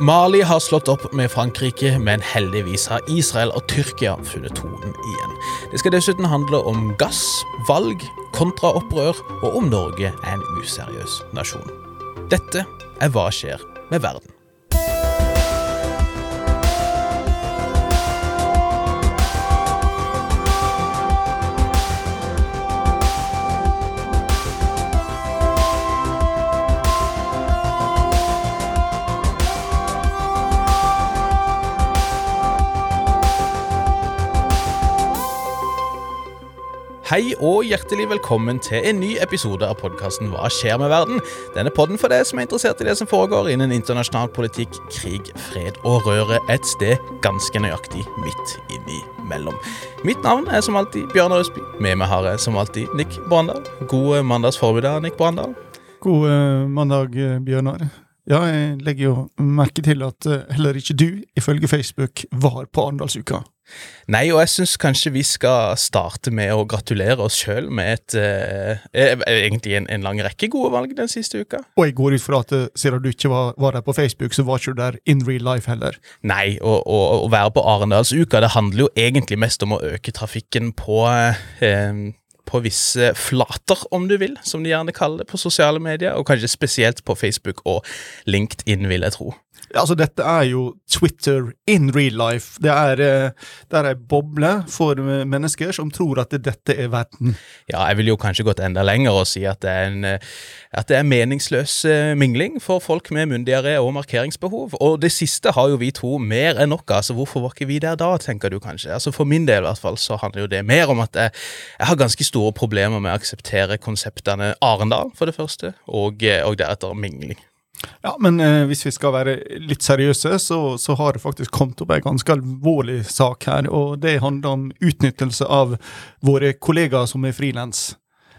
Mali har slått opp med Frankrike, men heldigvis har Israel og Tyrkia funnet tonen igjen. Det skal dessuten handle om gass, valg, kontraopprør og om Norge er en useriøs nasjon. Dette er Hva skjer med verden? Hei og hjertelig velkommen til en ny episode av podkasten Hva skjer med verden? Denne podden for deg som er interessert i det som foregår innen internasjonal politikk, krig, fred og røre et sted ganske nøyaktig midt innimellom. Mitt navn er som alltid Bjørnar Østby. Med meg har jeg som alltid Nick Brandal. God mandags formiddag, Nick Brandal. God mandag, eh, Bjørnar. Ja, jeg legger jo merke til at eh, heller ikke du, ifølge Facebook, var på Arendalsuka. Nei, og jeg syns kanskje vi skal starte med å gratulere oss sjøl med et eh, eh, egentlig en, en, lang rekke gode valg den siste uka. Og jeg går ut fra at eh, siden du ikke var, var, der på Facebook, så var ikke du der in real life heller. Nei, og å være på Arendalsuka det handler jo egentlig mest om å øke trafikken på eh, på visse flater, om du vil, som de gjerne kaller det på sosiale medier, og kanskje spesielt på Facebook og LinkedIn, vil jeg tro. Altså, dette er jo Twitter in real life. Det er, eh, det er ei boble for mennesker som tror at dette er verden. Ja, jeg ville jo kanskje gått enda lenger og si at det er en eh, at det er meningsløs eh, mingling for folk med myndigere og markeringsbehov. Og det siste har jo vi to mer enn nok av, så hvorfor var ikke vi der da, tenker du kanskje. Altså For min del i hvert fall så handler jo det mer om at jeg, jeg har ganske store problemer med å akseptere konseptene Arendal, for det første, og, og deretter mingling. Ja, men eh, hvis vi skal være litt seriøse, så, så, har det faktisk kommet opp en ganske alvorlig sak her. Og det handler om utnyttelse av våre kollegaer som er frilans.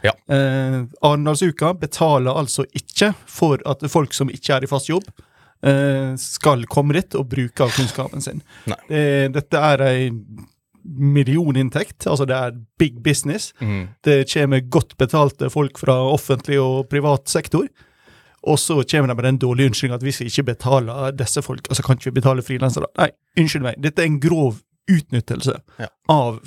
Ja. Eh, Arendalsuka betaler altså ikke for at folk som ikke er i fast jobb, eh, skal komme dit og bruke av kunnskapen sin. Det, dette er ei millioninntekt, altså det er big business. Mm. Det kommer godt betalte folk fra offentlig og privat sektor. Og så kommer de med den dårlige unnskyldninga at hvis vi ikke betaler disse folk, altså kan ikke vi betale frilansere. Nei, unnskyld meg. Dette er en grov utnyttelse ja. av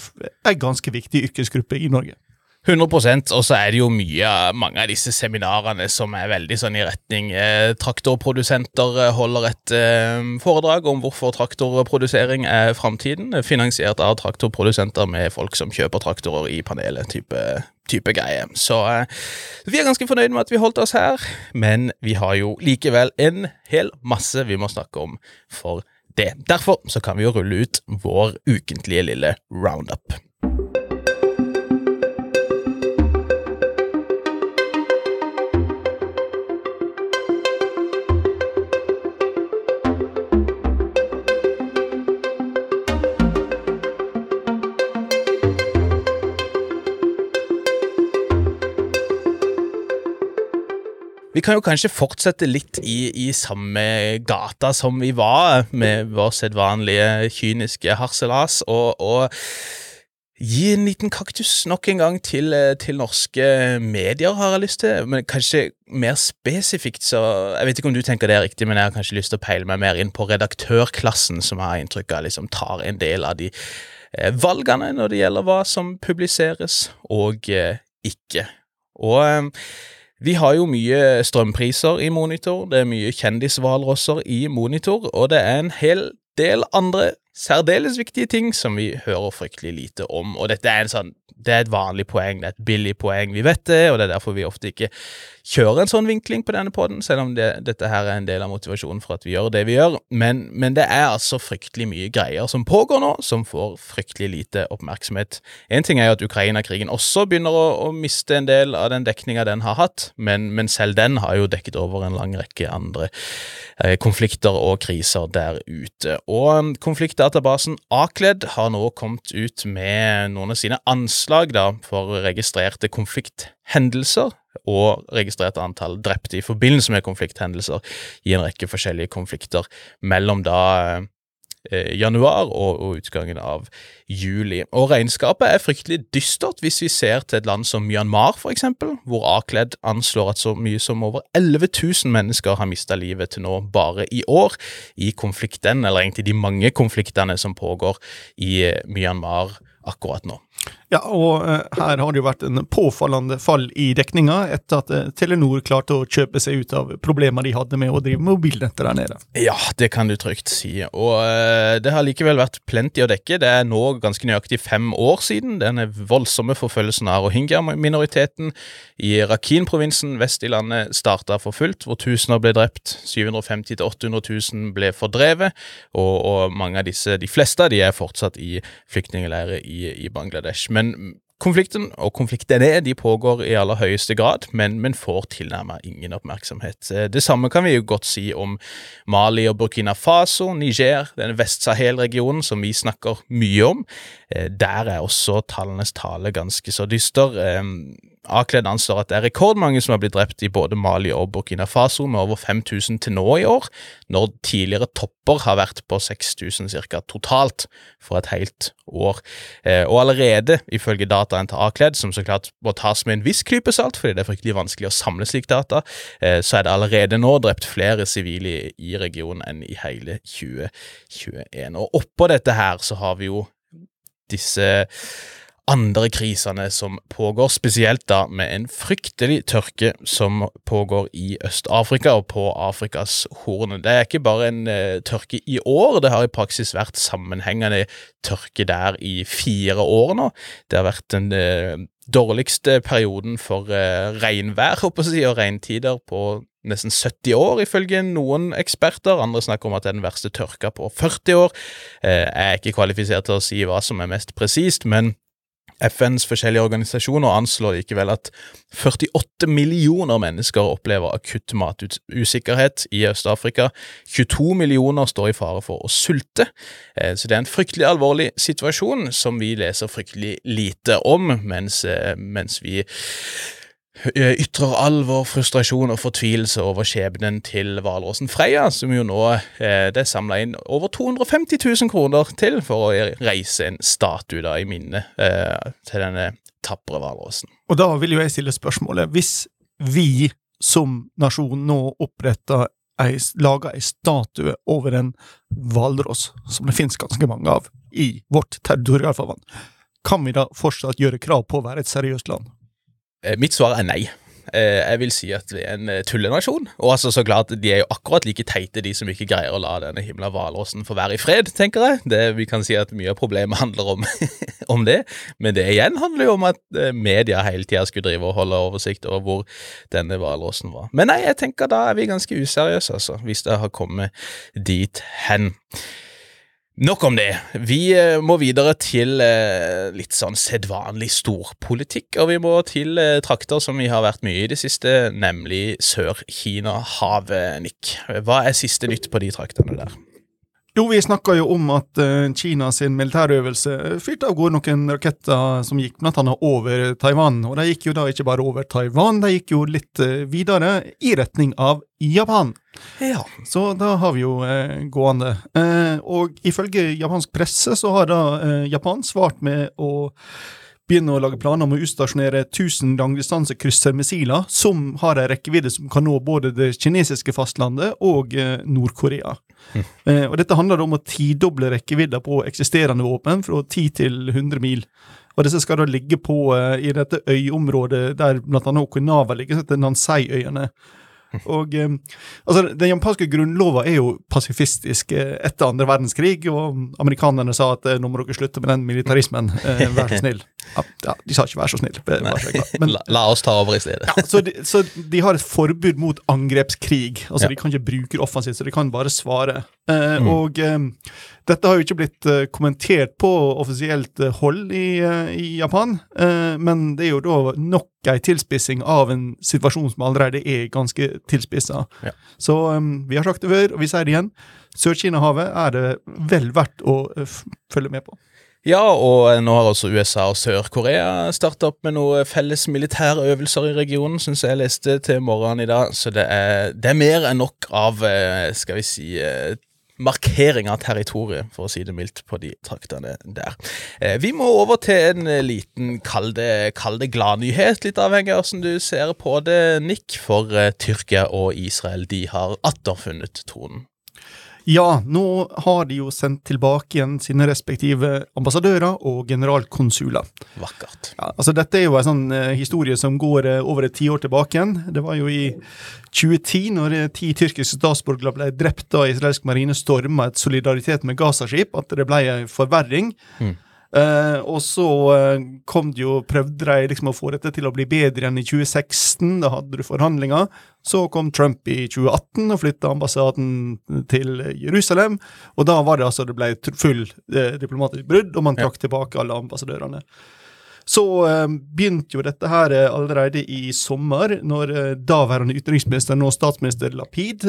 en ganske viktig yrkesgruppe i Norge. 100% og så er det jo mye mange av disse seminarene som er veldig sånn i retning eh, Traktorprodusenter eh, holder et eh, foredrag om hvorfor traktorprodusering er framtiden, finansiert av traktorprodusenter med folk som kjøper traktorer i panelet, type, type greie. Så eh, vi er ganske fornøyd med at vi holdt oss her, men vi har jo likevel en hel masse vi må snakke om for det. Derfor så kan vi jo rulle ut vår ukentlige lille roundup. Vi kan jo kanskje fortsette litt i, i samme gata som vi var, med vår sedvanlige kyniske harselas, og, og gi en liten kaktus nok en gang til, til, norske medier, har jeg lyst til. Men kanskje mer spesifikt, så Jeg vet ikke om du tenker det er riktig, men jeg har kanskje lyst til å peile meg mer inn på redaktørklassen, som jeg har inntrykk av liksom tar en del av de eh, valgene når det gjelder hva som publiseres og eh, ikke. Og eh, vi har jo mye strømpriser i monitor, det er mye kjendishvalrosser i monitor, og det er en hel del andre særdeles viktige ting som vi hører fryktelig lite om. Og dette er en sånn det er et vanlig poeng, det er et billig poeng, vi vet det, og det er derfor vi ofte ikke kjører en sånn vinkling på denne poden, selv om det, dette her er en del av motivasjonen for at vi gjør det vi gjør. Men, men, det er altså fryktelig mye greier som pågår nå, som får fryktelig lite oppmerksomhet. En ting er jo at Ukraina-krigen også begynner å, å, miste en del av den dekninga den har hatt, men, men, selv den har jo dekket over en lang rekke andre eh, konflikter og kriser der ute. Og um, konfliktdatabasen Akled har nå kommet ut med noen av sine anslag da, for registrerte konflikthendelser og registrerte antall drepte i forbindelse med konflikthendelser i en rekke forskjellige konflikter mellom da eh, januar og, og, utgangen av juli. Og regnskapet er fryktelig dystert hvis vi ser til et land som Myanmar, for eksempel, hvor Akled anslår at så mye som over 11 000 mennesker har mista livet til nå bare i år i konflikten, eller egentlig de mange konfliktene som pågår i eh, Myanmar akkurat nå. Ja, og uh, her har det jo vært en påfallende fall i dekninga etter at uh, Telenor klarte å kjøpe seg ut av problemer de hadde med å drive mobilnettet der nede. Ja, det kan du trygt si. Og uh, det har likevel vært plenty å dekke. Det er nå ganske nøyaktig fem år siden denne voldsomme forfølgelsen av rohingya-minoriteten i Rakhine-provinsen vest i landet starta for fullt, hvor tusener ble drept, 750 000-800 000 ble fordrevet, og, og, mange av disse, de fleste av de er fortsatt i flyktningleirer i, i Bangladesh. Men konflikten og konfliktene de pågår i aller høyeste grad, men, men får tilnærmet ingen oppmerksomhet. Eh, det samme kan vi jo godt si om Mali og Burkina Faso, Niger, denne Vest-Sahel-regionen som vi snakker mye om. Eh, der er også tallenes tale ganske så dyster. Eh, Akled anslår at det er rekordmange som har blitt drept i både Mali og Burkina Faso, med over 5000 til nå i år, når tidligere topper har vært på 6000 ca. totalt for et helt år. Eh, og allerede, ifølge dataen til Akled, som så klart må tas med en viss klype salt, fordi det er fryktelig vanskelig å samle slik data, eh, så er det allerede nå drept flere sivile i regionen enn i hele 2021. Og oppå dette her så har vi jo disse andre krisene som pågår, spesielt da med en fryktelig tørke som pågår i Øst-Afrika og på Afrikas Horn. Det er ikke bare en uh, tørke i år, det har i praksis vært sammenhengende tørke der i fire år nå. Det har vært den uh, dårligste perioden for uh, regnvær si, og regntider på nesten 70 år, ifølge noen eksperter. Andre snakker om at det er den verste tørka på 40 år. Jeg er ikke kvalifisert til å si hva som er mest presist, men FNs forskjellige organisasjoner anslår likevel at 48 millioner mennesker opplever akutt matusikkerhet i Øst-Afrika. 22 millioner står i fare for å sulte. Eh, så det er en fryktelig alvorlig situasjon som vi leser fryktelig lite om, mens, eh, mens vi ytrer all vår frustrasjon og fortvilelse over skjebnen til hvalrossen Freya, som jo nå eh, det er samla inn over 250 000 kroner til for å reise en statue da i minne eh, til denne tapre hvalrossen. Og da vil jo jeg stille spørsmålet, hvis vi som nasjon nå oppretter ei, lager ei statue over en hvalross, som det finnes ganske mange av i vårt territorialfarvann, kan vi da fortsatt gjøre krav på å være et seriøst land? Eh, mitt svar er nei. Eh, jeg vil si at vi er en eh, tullenasjon. Og altså så klart, de er jo akkurat like teite, de som ikke greier å la denne himla hvalrossen få være i fred, tenker jeg. Det, vi kan si at mye av problemet handler om, om, det. Men det igjen handler jo om at media hele tida skulle drive og holde oversikt over hvor denne hvalrossen var. Men nei, jeg tenker da er vi ganske useriøse, altså. Hvis det har kommet dit hen. Nok om det. Vi eh, må videre til eh, litt sånn sedvanlig storpolitikk, og vi må til eh, trakter som vi har vært mye i det siste, nemlig Sør-Kina-havet, Nick. Hva er siste nytt på de traktene der? Jo, vi snakka jo om at uh, Kina sin militærøvelse fyrte av gårde noen raketter som gikk blant annet over Taiwan. Og de gikk jo da ikke bare over Taiwan, de gikk jo litt uh, videre i retning av Japan. Ja. Så da har vi jo uh, gående. og ifølge japansk presse så har da Japan svart med å begynne å lage planer om å utstasjonere 1000 langdistansekryssermissiler som har en rekkevidde som kan nå både det kinesiske fastlandet og Nord-Korea. Eh, og Dette handler om å tidoble rekkevidda på eksisterende våpen, fra 10 til 100 mil. Og disse skal da ligge på eh, i dette øyområdet der bl.a. Okinawa ligger, som heter Nansei-øyene. Og eh, altså, Den japanske grunnlova er jo pasifistisk eh, etter andre verdenskrig, og amerikanerne sa at eh, nå må dere slutte med den militarismen, eh, vær så snill. Ja, ja, de sa ikke vær så snill. Men, la, la, oss ta over i stedet. ja, så, de, så, de, har et forbud mot angrepskrig. Altså De kan ikke bruke det offensivt, så de kan bare svare. Eh, mm. Og eh, dette har jo ikke blitt uh, kommentert på offisielt uh, hold i, uh, i Japan, men det er jo da nok ei tilspissing av en situasjon som allerede er ganske tilspissa. Ja. Så um, vi har sagt det før, og vi sier det igjen. Sør-Kina-havet er det vel verdt å følge med på. Ja, og nå har også USA og Sør-Korea starta opp med noen felles militære øvelser i regionen, syns jeg leste til morgenen i dag. Så det er, det er mer enn nok av, skal vi si markering av territoriet, for å si det mildt, på de traktene der. Eh, vi må over til en eh, liten, kall det, kall det gladnyhet, litt avhengig av hvordan du ser på det, Nick. For eh, Tyrkia og Israel de har atter funnet tonen. Ja, nå har de jo sendt tilbake igjen sine respektive ambassadører og generalkonsuler. Vakkert. Ja, altså Dette er jo en sånn uh, historie som går uh, over et tiår tilbake igjen. Det var jo i 2010, når uh, ti tyrkiske statsborgere ble drept av israelsk marine storma et solidaritet med Gazaskip, at det ble en forverring. Mm. Uh, og så uh, kom det jo, prøvde de liksom å få dette til å bli bedre enn i 2016. Da hadde du forhandlinger. Så kom Trump i 2018 og flytta ambassaden til Jerusalem. Og da var det altså det ble full uh, diplomatisk brudd, og man trakk ja. tilbake alle ambassadørene. Så eh, begynte jo dette her eh, allerede i sommer, når eh, daværende utenriksminister, nå statsminister Lapid,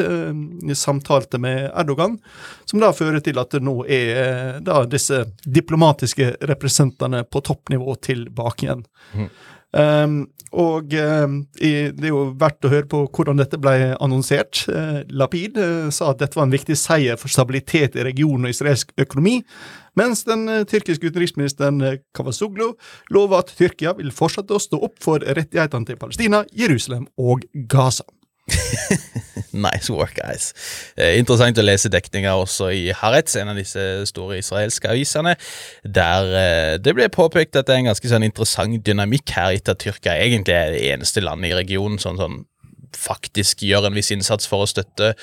samtalte med Erdogan, som da fører til at det nå er da disse diplomatiske representantene på toppnivå tilbake igjen. Mm. Um, og eh, det er jo verdt å høre på hvordan dette ble annonsert. Eh, Lapid eh, sa at dette var en viktig seier for stabilitet i regionen og israelsk økonomi, mens den tyrkiske utenriksministeren Kavasuglu lover at Tyrkia vil fortsette å stå opp for rettighetene til Palestina, Jerusalem og Gaza. nice work, guys. Eh, interessant å lese dekninga også i Haaretz, en av disse store israelske avisene, der eh, det ble påpekt at det er en ganske sånn interessant dynamikk her, etter at Tyrkia egentlig er det eneste landet i regionen sånn, sånn faktisk gjør en viss innsats for å støtte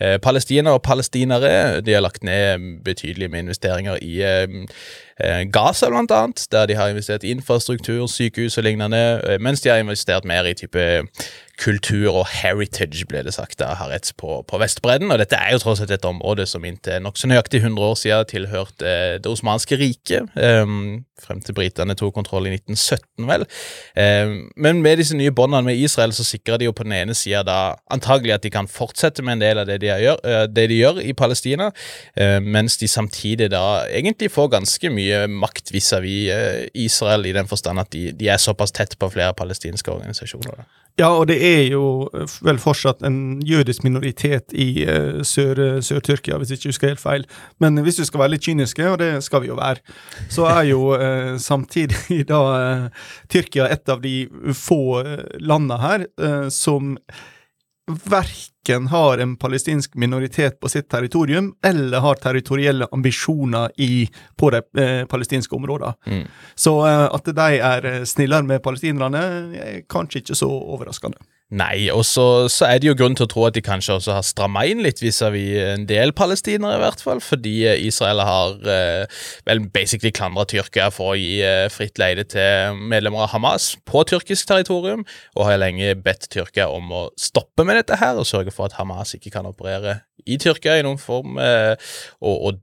eh, Palestina og palestinere. De har lagt ned betydelig med investeringer i eh, Gaza, blant annet, der de har investert i infrastruktur, sykehus og lignende, eh, mens de har investert mer i type kultur og heritage, ble det sagt av Haaretz på, på Vestbredden. Og dette er jo tross alt et område som inntil nokså nøyaktig 100 år siden tilhørte eh, det osmanske riket, frem til britene tok kontroll i 1917, vel. Men med disse nye båndene med Israel så sikrer de jo på den ene sida da antagelig at de kan fortsette med en del av det de gjør, det de gjør i Palestina, mens de samtidig da egentlig får ganske mye makt vis-à-vis -vis, uh, Israel, i den forstand at de, de, er såpass tett på flere palestinske organisasjoner. Ja, og det er jo eh, vel fortsatt en jødisk minoritet i uh, Sør-Tyrkia, sør hvis ikke husker helt feil. Men hvis du skal være litt kyniske, og det skal vi jo være, så er jo uh, samtidig da uh, Tyrkia et av de få landene her som verken har en palestinsk minoritet på sitt territorium, eller har territorielle ambisjoner i, på de eh, palestinske områdene. Mm. Så eh, at de er snillere med palestinerne, er kanskje ikke så overraskende. Nei, og så, så, er det jo grunn til å tro at de kanskje også har stramma inn litt vis-à-vis en del palestinere, i hvert fall, fordi eh, Israel har eh, vel basically klandra Tyrkia for å gi eh, fritt leide til medlemmer av Hamas på tyrkisk territorium, og har lenge bedt Tyrkia om å stoppe med dette her og sørge for at Hamas ikke kan operere i Tyrkia i noen form, eh, og, og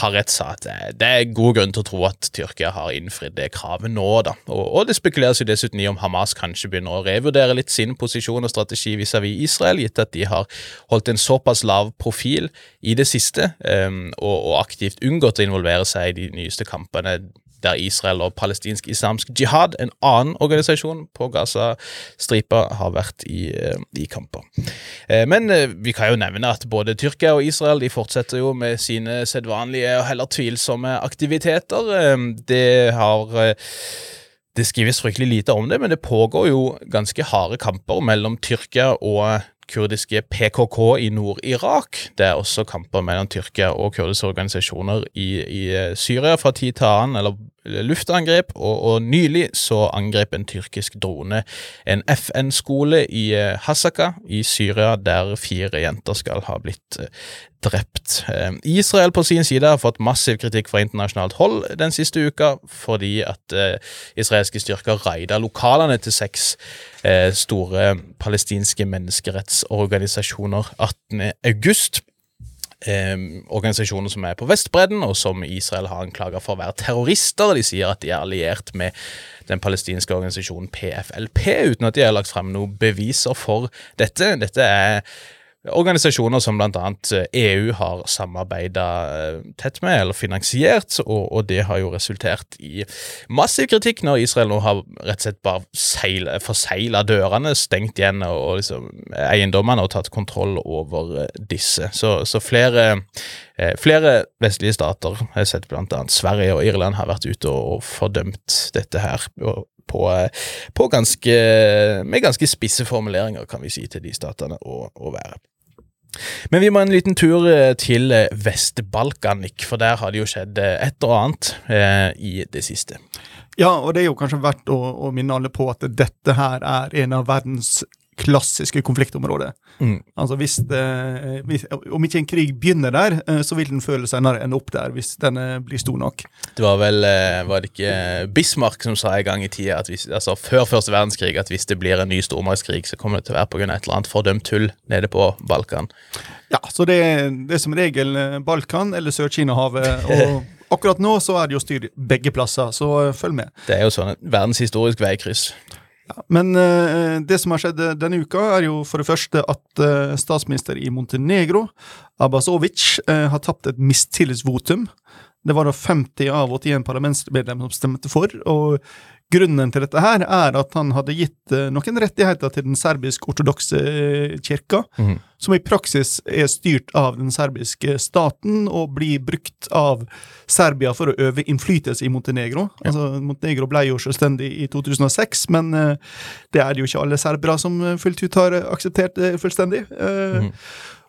Harret sa at det er god grunn til å tro at Tyrkia har innfridd det kravet nå. da. Og, og Det spekuleres jo dessuten i om Hamas kanskje begynner å revurdere litt sin posisjon og strategi vis-à-vis Israel, gitt at de har holdt en såpass lav profil i det siste, um, og, og aktivt unngått å involvere seg i de nyeste kampene der Israel og palestinsk islamsk jihad, en annen organisasjon på Gaza-stripa, har vært i, eh, i, kamper. Eh, men eh, vi kan jo nevne at både Tyrkia og Israel de fortsetter jo med sine sedvanlige og heller tvilsomme aktiviteter. Det har det skrives fryktelig lite om det, men det pågår jo ganske harde kamper mellom Tyrkia og kurdiske PKK i Nord-Irak. Det er også kamper mellom Tyrkia og kurdiske organisasjoner i, i Syria fra tid til annen, eller luftangrep, og, og, nylig så angrep en tyrkisk drone en FN-skole i uh, Hasaka i Syria, der fire jenter skal ha blitt uh, drept. Uh, Israel på sin side har fått massiv kritikk fra internasjonalt hold den siste uka, fordi at israelske styrker raida lokalene til seks store palestinske menneskerettsorganisasjoner 18. august eh, organisasjoner som er på Vestbredden, og som Israel har anklaga for å være terrorister. De sier at de er alliert med den palestinske organisasjonen PFLP, uten at de har lagt frem noen beviser for dette. Dette er organisasjoner som bl.a. EU har samarbeida tett med eller finansiert, og, og, det har jo resultert i massiv kritikk når Israel nå har rett og slett bare forsegla dørene, stengt igjen og liksom, eiendommene og tatt kontroll over disse. Så, så flere, flere vestlige stater, jeg har sett bl.a. Sverige og Irland, har vært ute og fordømt dette her. på, på ganske, med ganske spisse formuleringer, kan vi si, til de statene å, å være. Men vi må en liten tur eh, til eh, Vest-Balkanik, for der har det jo skjedd eh, et og annet i det siste. Ja, og det er jo kanskje verdt å, å minne alle på at dette her er en av verdens klassiske konfliktområdet. Mm. Altså hvis, det, hvis, Om ikke en krig begynner der, eh, så vil den føle senere ende opp der, hvis den eh, blir stor nok. Det var vel eh, var det ikke Bismarck som sa en gang i tida, hvis, altså før første verdenskrig, at hvis det blir en ny stormaktskrig, så kommer det til å være pga. et eller annet fordømt tull nede på Balkan. Ja, så det, det er som regel Balkan eller Sør-Kina-havet. og Akkurat nå så er det jo styr begge plasser, så følg med. Det er jo sånn verdenshistorisk veikryss. Men uh, det som har skjedd eh, denne uka, er jo for det første at uh, statsminister i Montenegro, Abasovic, uh, har tapt et mistillitsvotum. Det var da 50 av 81 parlamentsmedlemmer som stemte for, og Grunnen til dette her er at han hadde gitt noen rettigheter til den serbisk-ortodokse kirka, mm. Som i praksis er styrt av den serbiske staten og blir brukt av Serbia for å øve innflytelse i Montenegro. Ja. Altså, Montenegro ble jo selvstendig i 2006, men uh, det er det jo ikke alle serbere som fullt ut har akseptert det fullstendig. Mm.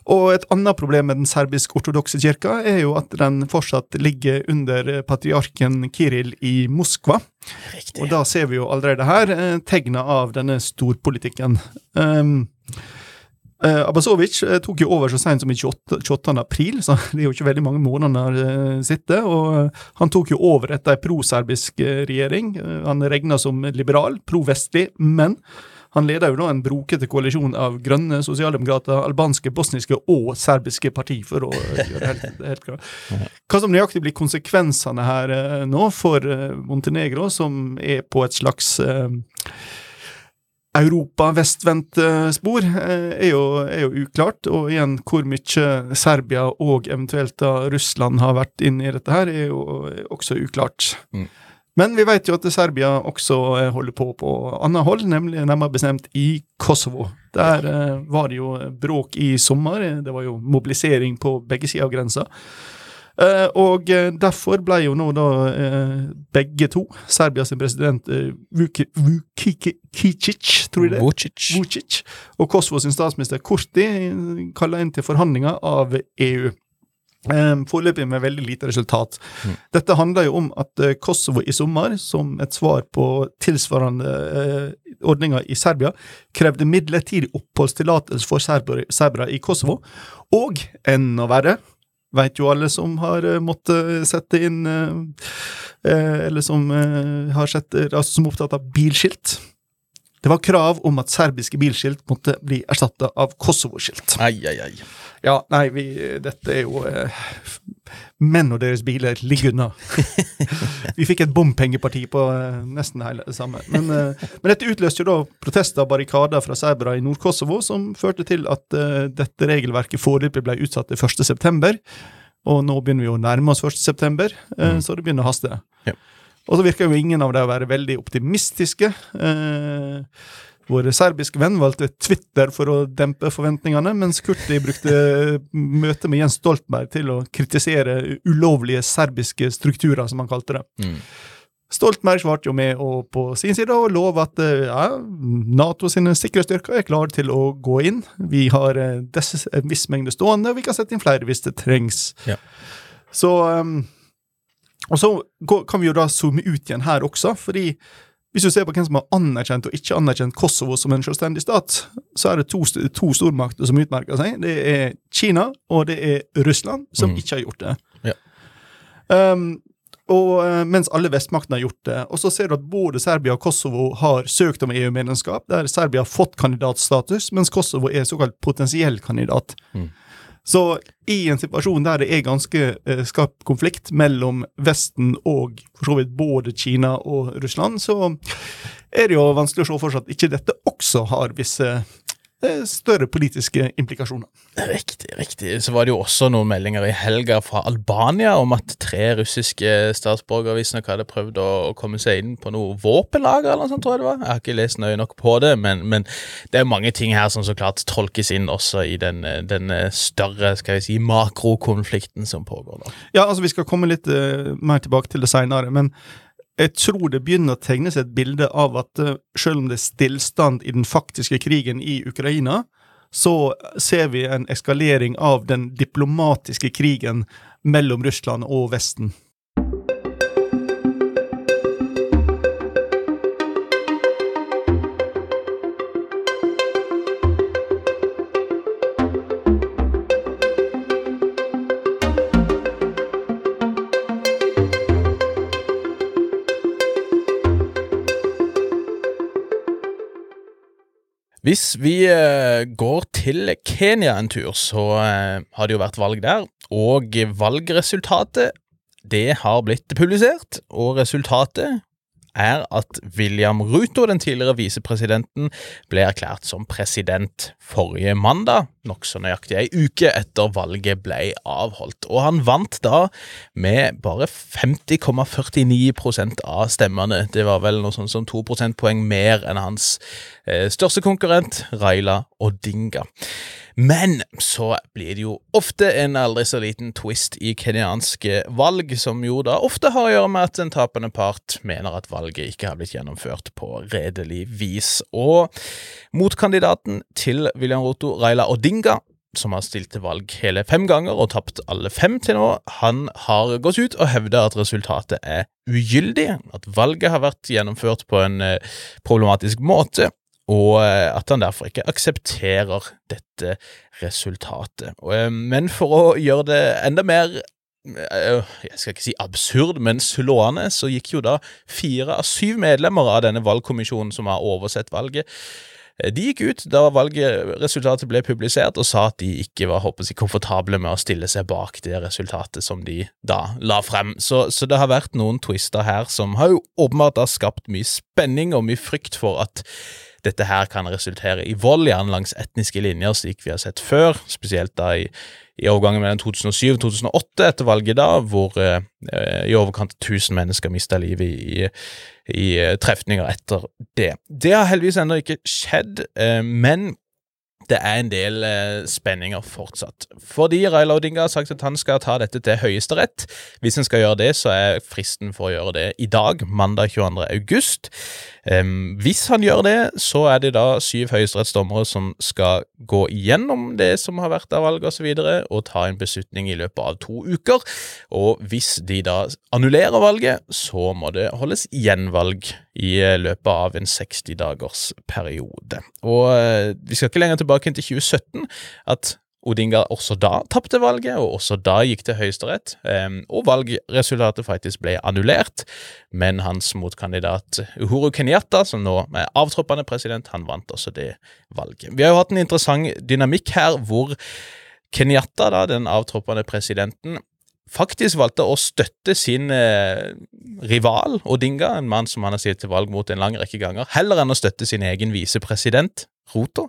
Og et annet problem med den serbisk-ortodokse kirka er jo at den fortsatt ligger under patriarken Kiril i Moskva. Riktig. Og da ser vi jo allerede her eh, tegna av denne storpolitikken. Um, uh, Abasovic uh, tok jo over så sent som i 28, 28. april, så det er jo ikke veldig mange måneder uh, sittet. Og han tok jo over etter ei proserbisk regjering. han regna som liberal, pro-vestlig, men han leder jo nå en brokete koalisjon av grønne sosialdemokrater, albanske, bosniske og serbiske parti, for å gjøre det helt, helt klart. Hva som nøyaktig blir konsekvensene her eh, nå for eh, Montenegro, som er på et slags eh, Europa-vestvendt spor, er jo, er jo, uklart. Og igjen, hvor mye Serbia og eventuelt da Russland har vært inne i dette her, er jo også uklart. Mm. Men vi vet jo at Serbia også eh, holder på på annet hold, nemlig nærmere bestemt i Kosovo. Der eh, var det jo bråk i sommer. Det var jo mobilisering på begge sider av grensa. Eh, og eh, derfor ble jo nå da eh, begge to, Serbias president Vukicic, Vukic, tror jeg det? Vucic. Vucic. Og Kosovo sin statsminister Kurti kalla inn til forhandlinger av EU. Um, Foreløpig med veldig lite resultat. Mm. Dette handler jo om at Kosovo i sommer, som et svar på tilsvarende uh, ordninger i Serbia, krevde midlertidig oppholdstillatelse for serbere i Kosovo, og enda verre Veit jo alle som har uh, måttet sette inn Eller som har sett altså, som er opptatt av bilskilt. Det var krav om at serbiske bilskilt måtte bli erstatta av Kosovo-skilt. Ai, ai, ai. Ja, nei, vi, dette er jo eh, Menn og deres biler ligger unna. vi fikk et bompengeparti på eh, nesten hele det samme. Men, eh, men, dette utløste jo da protester og barrikader fra serbere i Nord-Kosovo, som førte til at eh, dette regelverket foreløpig ble utsatt til 1.9. Og nå begynner vi å nærme oss 1.9., eh, mm. så det begynner å haste. Ja. Og så virker jo ingen av dem å være veldig optimistiske. Eh, vår serbiske venn valgte Twitter for å dempe forventningene, mens Kurti brukte møtet med Jens Stoltenberg til å kritisere ulovlige serbiske strukturer, som han kalte det. Mm. Stoltenberg svarte jo med å, på sin side og love at ja, NATO sine sikkerhetsstyrker er klare til å gå inn. Vi har eh, en viss mengde stående, og vi kan sette inn flere hvis det trengs. Ja. Så um, Og så kan vi jo da zoome ut igjen her også, fordi hvis du ser på hvem som har anerkjent og ikke anerkjent Kosovo som en selvstendig stat, så er det to, to stormakter som utmerker seg. Det er Kina og det er Russland, som mm. ikke har gjort det. Ja. Um, og uh, mens alle vestmaktene har gjort det. Og så ser du at både Serbia og Kosovo har søkt om EU-medlemskap, der Serbia har fått kandidatstatus, mens Kosovo er såkalt potensiell kandidat. Mm. Så i en situasjon der det er ganske eh, skarp konflikt mellom Vesten og for så vidt både Kina og Russland, så er det jo vanskelig å se for seg at ikke dette også har visse større politiske implikasjoner. Riktig, riktig. Så var det jo også noen meldinger i helga fra Albania om at tre russiske statsborgere visstnok hadde prøvd å, komme seg inn på noe våpenlager eller noe sånt, tror jeg det var. Jeg har ikke lest nøye nok på det, men, men det er mange ting her som så klart tolkes inn også i den, den større skal vi si, makrokonflikten som pågår nå. Ja, altså vi skal komme litt uh, mer tilbake til det seinere, men jeg tror det begynner å tegne seg et bilde av at uh, selv om det er stillstand i den faktiske krigen i Ukraina, så ser vi en eskalering av den diplomatiske krigen mellom Russland og Vesten. Hvis vi eh, går til Kenya en tur, så eh, har det jo vært valg der. Og valgresultatet, det har blitt publisert. Og resultatet er at William Ruto, den tidligere visepresidenten, ble erklært som president forrige mandag, nokså nøyaktig ei uke etter valget ble avholdt. Og han vant da med bare 50,49% av stemmene. Det var vel noe sånt som to prosentpoeng mer enn hans eh, største konkurrent, Raila Odinga. Men så blir det jo ofte en aldri så liten twist i kenyanske valg, som jo da ofte har å gjøre med at en tapende part mener at valget ikke har blitt gjennomført på redelig vis. Og motkandidaten til William Roto, Raila Odinga, som har stilt til valg hele fem ganger og tapt alle fem til nå, han har gått ut og hevder at resultatet er ugyldig, at valget har vært gjennomført på en eh, problematisk måte, og eh, at han derfor ikke aksepterer dette resultatet. Eh, men for å gjøre det enda mer eh, jeg skal ikke si absurd, men slående, så gikk jo da fire av syv medlemmer av denne valgkommisjonen som har oversett valget, de gikk ut da valgresultatet ble publisert og sa at de ikke var håper jeg, komfortable med å stille seg bak det resultatet som de da la frem. Så, så det har vært noen twister her som har jo åpenbart har skapt mye spenning og mye frykt for at dette her kan resultere i vold, gjerne langs etniske linjer, slik vi har sett før, spesielt da i, i overgangen mellom 2007 og 2008, etter valget da, hvor eh, i overkant av 1000 mennesker mista livet i, i, i, eh, trefninger etter det. Det har heldigvis ennå ikke skjedd, eh, men det er en del eh, spenninger fortsatt. Fordi Raila Odinga har sagt at han skal ta dette til Høyesterett. Hvis han skal gjøre det, så er fristen for å gjøre det i dag, mandag 22. august. Hvis han gjør det, så er det da syv høyesterettsdommere som skal gå igjennom det som har vært av valg osv., og, så videre, og ta en beslutning i løpet av to uker. Og hvis de da annullerer valget, så må det holdes gjenvalg i eh, løpet av en 60 dagers periode. Og uh, vi skal ikke lenger tilbake til 2017 at Odinga også da tapte valget, og også da gikk til Høyesterett, og valgresultatet faktisk ble annullert. Men hans motkandidat Uhuru Kenyatta, som nå er avtroppende president, han vant også det valget. Vi har jo hatt en interessant dynamikk her, hvor Kenyatta, da, den avtroppende presidenten, faktisk valgte å støtte sin eh, rival Odinga, en mann som han har stilt til valg mot en lang rekke ganger, heller enn å støtte sin egen visepresident, Roto,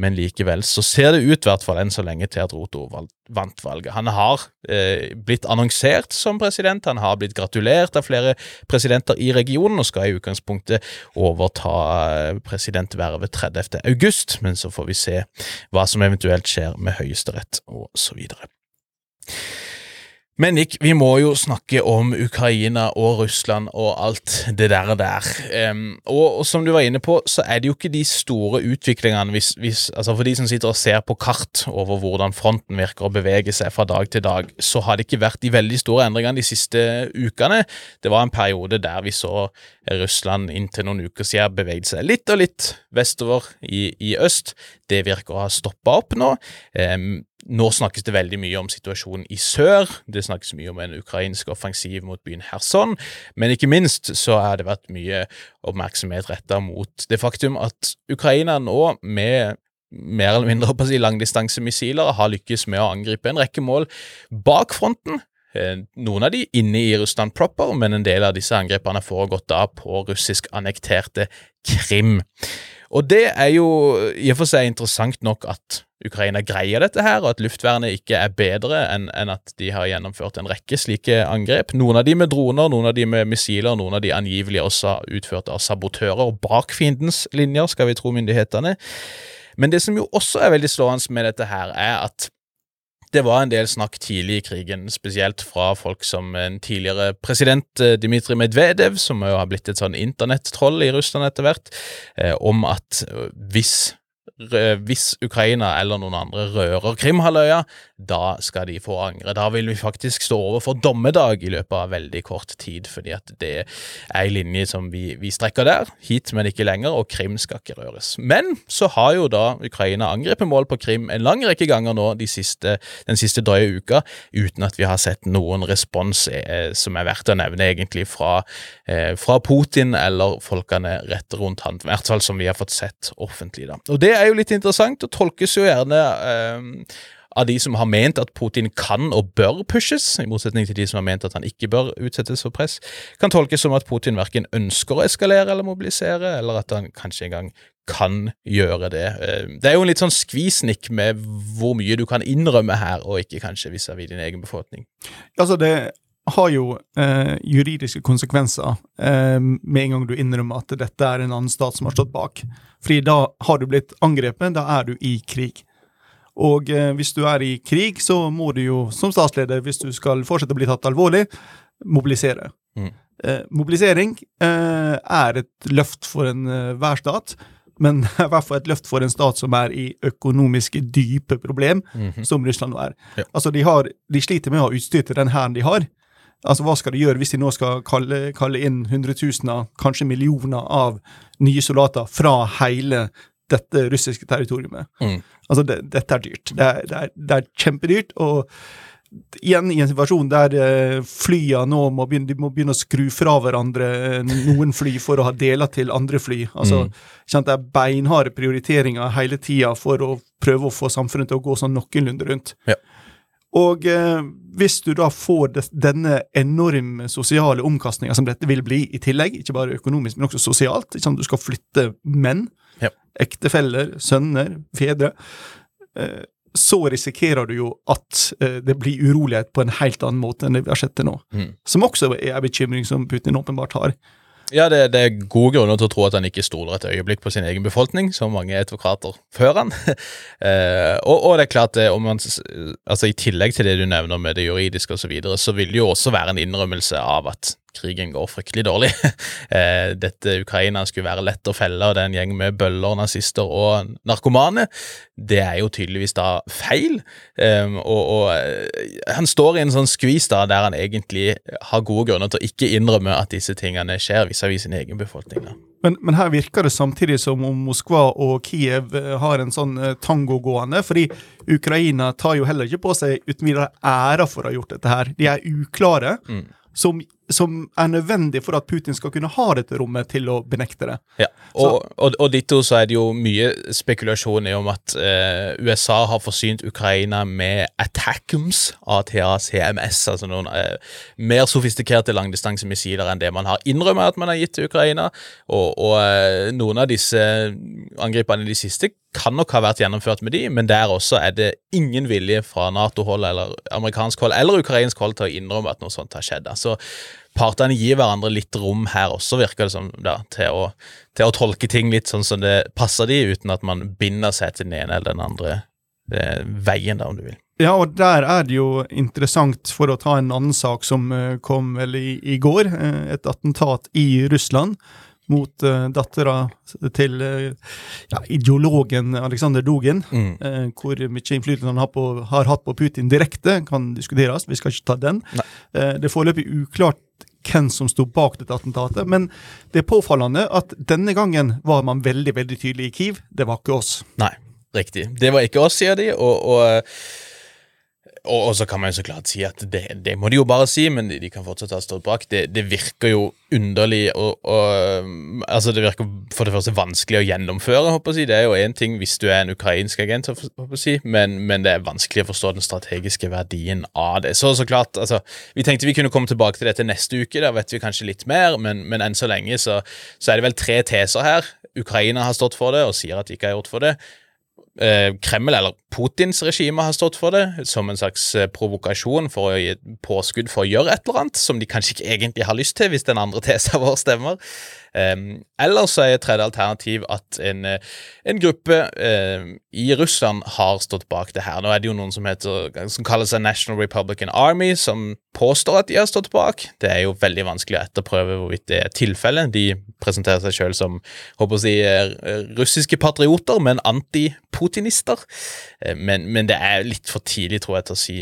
men likevel så ser det ut, i hvert fall enn så lenge, til at Roto vant valget. Han har eh, blitt annonsert som president, han har blitt gratulert av flere presidenter i regionen, og skal i utgangspunktet overta eh, presidentvervet 30. august, men så får vi se hva som eventuelt skjer med Høyesterett og så videre. Men Nick, vi må jo snakke om Ukraina og Russland og alt det der der. Um, og, og, som du var inne på, så er det jo ikke de store utviklingene hvis, hvis, altså For de som sitter og ser på kart over hvordan fronten virker og beveger seg fra dag til dag, så har det ikke vært de veldig store endringene de siste ukene. Det var en periode der vi så Russland inntil noen uker siden beveget seg litt og litt vestover i, i øst. Det virker å ha stoppa opp nå. Um, nå snakkes det veldig mye om situasjonen i sør, det snakkes mye om en ukrainsk offensiv mot byen Kherson, men ikke minst så har det vært mye oppmerksomhet retta mot det faktum at Ukraina nå, med mer eller mindre på å si, langdistansemissiler, har lykkes med å angripe en rekke mål bak fronten. Eh, noen av de inne i Russland proper, men en del av disse angrepene har foregått da på russisk annekterte Krim. Og det er jo i og for seg interessant nok at Ukraina greier dette her, og at luftvernet ikke er bedre enn en at de har gjennomført en rekke slike angrep. Noen av de med droner, noen av de med missiler, noen av de angivelig også utført av sabotører bak fiendens linjer, skal vi tro myndighetene. Men det som jo også er veldig slående med dette her, er at det var en del snakk tidlig i krigen, spesielt fra folk som en tidligere president, Dmitri Dmitrij Medvedev, som jo har blitt et sånn internettroll i Russland etter hvert, eh, om at eh, hvis hvis Ukraina eller noen andre rører Krimhalvøya, da skal de få angre. Da vil vi faktisk stå overfor dommedag i løpet av veldig kort tid, fordi at det er en linje som vi, vi strekker der, hit, men ikke lenger, og Krim skal ikke røres. Men så har jo da Ukraina angrepet mål på Krim en lang rekke ganger nå de siste, den siste drøye uka, uten at vi har sett noen respons eh, som er verdt å nevne, egentlig, fra, eh, fra Putin eller folkene rett rundt han, i hvert fall som vi har fått sett offentlig. da. Og det er jo litt interessant, og tolkes jo gjerne um, av de som har ment at Putin kan og bør pushes, i motsetning til de som har ment at han ikke bør utsettes for press, kan tolkes som at Putin verken ønsker å eskalere eller mobilisere, eller at han kanskje engang kan gjøre det. Eh, det er jo en litt sånn skvisnikk med hvor mye du kan innrømme her, og ikke kanskje vis-à-vis din egen befolkning. Altså, det har jo eh, juridiske konsekvenser eh, med en gang du innrømmer at dette er en annen stat som har stått bak. Fordi da har du blitt angrepet, da er du i krig. Og eh, hvis du er i krig, så må du jo som statsleder, hvis du skal fortsette å bli tatt alvorlig, mobilisere. Mm. Eh, mobilisering eh, er et løft for enhver eh, stat, men i hvert fall et løft for en stat som er i økonomiske, dype problem, mm -hmm. som Russland nå er. Ja. Altså, de, har, de, sliter med å ha utstyr til den hæren de har. Altså, Hva skal de gjøre hvis de nå skal kalle, kalle inn hundretusener, kanskje millioner av nye soldater fra hele dette russiske territoriumet? Mm. Altså, det, dette er dyrt. Det er, det er, det er kjempedyrt. og igjen i en situasjon der eh, flyene nå må begynne, de må begynne, å skru fra hverandre eh, noen fly for å ha deler til andre fly. Altså, mm. Det er beinharde prioriteringer hele tida for å prøve å få samfunnet til å gå sånn noenlunde rundt. Ja. Og eh, hvis du da får det, denne enorme sosiale omkastninga som dette vil bli, i tillegg, ikke bare økonomisk, men også sosialt Du skal flytte menn ja. ektefeller, sønner, fedre, eh, så risikerer du jo at eh, det blir urolighet på en helt annen måte enn det vi har sett til nå. Mm. Som også er en bekymring som Putin åpenbart har. Ja, det, det, er gode grunner til å tro at han ikke stoler et øyeblikk på sin egen befolkning, som mange advokater før han. eh, og, og, det er klart, det, man, altså I tillegg til det du nevner med det juridiske osv., så, videre, så vil det jo også være en innrømmelse av at krigen går fryktelig dårlig. Eh, dette Ukraina skulle være lett å felle, og det er en gjeng med bøller, nazister og narkomane. Det er jo tydeligvis da feil. Um, og, og, eh, han står i en sånn skvis da, der han egentlig har gode grunner til å ikke innrømme at disse tingene skjer vis-à-vis sin egen befolkning. Men, men, her virker det samtidig som om Moskva og Kiev eh, har en sånn tango gående. fordi Ukraina tar jo heller ikke på seg uten videre æra for å ha gjort dette her. De er uklare. Mm som, som, er nødvendig for at Putin skal kunne ha dette rommet til å benekte det. Ja, Og, og, og ditto så er det jo mye spekulasjoner om at eh, USA har forsynt Ukraina med Attackums, ATACMS, altså noen eh, mer sofistikerte langdistansemissiler enn det man har innrømmet at man har gitt til Ukraina. Og, og eh, noen av disse angripene de siste kan nok ha vært gjennomført med de, men der også er det ingen vilje fra Nato-hold eller amerikansk hold eller ukrainsk hold til å innrømme at noe sånt har skjedd. Så partene gir hverandre litt rom her også, virker det som, da, til, å, til, å, tolke ting litt sånn som det passer de, uten at man binder seg til den ene eller den andre eh, veien, da, om du vil. Ja, og der er det jo interessant, for å ta en annen sak som uh, kom vel i, i går, uh, et attentat i Russland mot uh, dattera til uh, ja, ideologen Aleksandr Dugin. Mm. Uh, hvor mye innflytelse han har, på, har, hatt på Putin direkte, kan diskuteres. Vi skal ikke ta den. Uh, det er foreløpig uklart hvem som sto bak dette attentatet, men det er påfallende at denne gangen var man veldig veldig tydelig i Kiev. Det var ikke oss. Nei, riktig. Det var ikke oss, sier de. og, og og, og, så kan man jo så klart si at det, det må de jo bare si, men de, de kan fortsatt ha stått bak. Det, det, virker jo underlig og, og, altså Det virker for det første vanskelig å gjennomføre. håper jeg. Det er jo én ting hvis du er en ukrainsk agent, håper jeg, men, men, det er vanskelig å forstå den strategiske verdien av det. Så så klart, altså, Vi tenkte vi kunne komme tilbake til dette neste uke, da vet vi kanskje litt mer, men, men enn så lenge så, så er det vel tre teser her. Ukraina har stått for det og sier at de ikke har gjort for det. Eh, Kreml, eller Putins regime, har stått for det som en slags eh, provokasjon for å gi påskudd for å gjøre et eller annet som de kanskje ikke egentlig har lyst til, hvis den andre tesa vår stemmer. Um, eller så er et tredje alternativ at en, eh, en gruppe um, i Russland har stått bak det her. Nå er det jo noen som, heter, som kaller seg National Republican Army, som påstår at de har stått bak. Det er jo veldig vanskelig å etterprøve hvorvidt det er tilfellet. De presenterer seg selv som håper å si, russiske patrioter, men antiputinister. Men, men, det er litt for tidlig, tror jeg, til å si,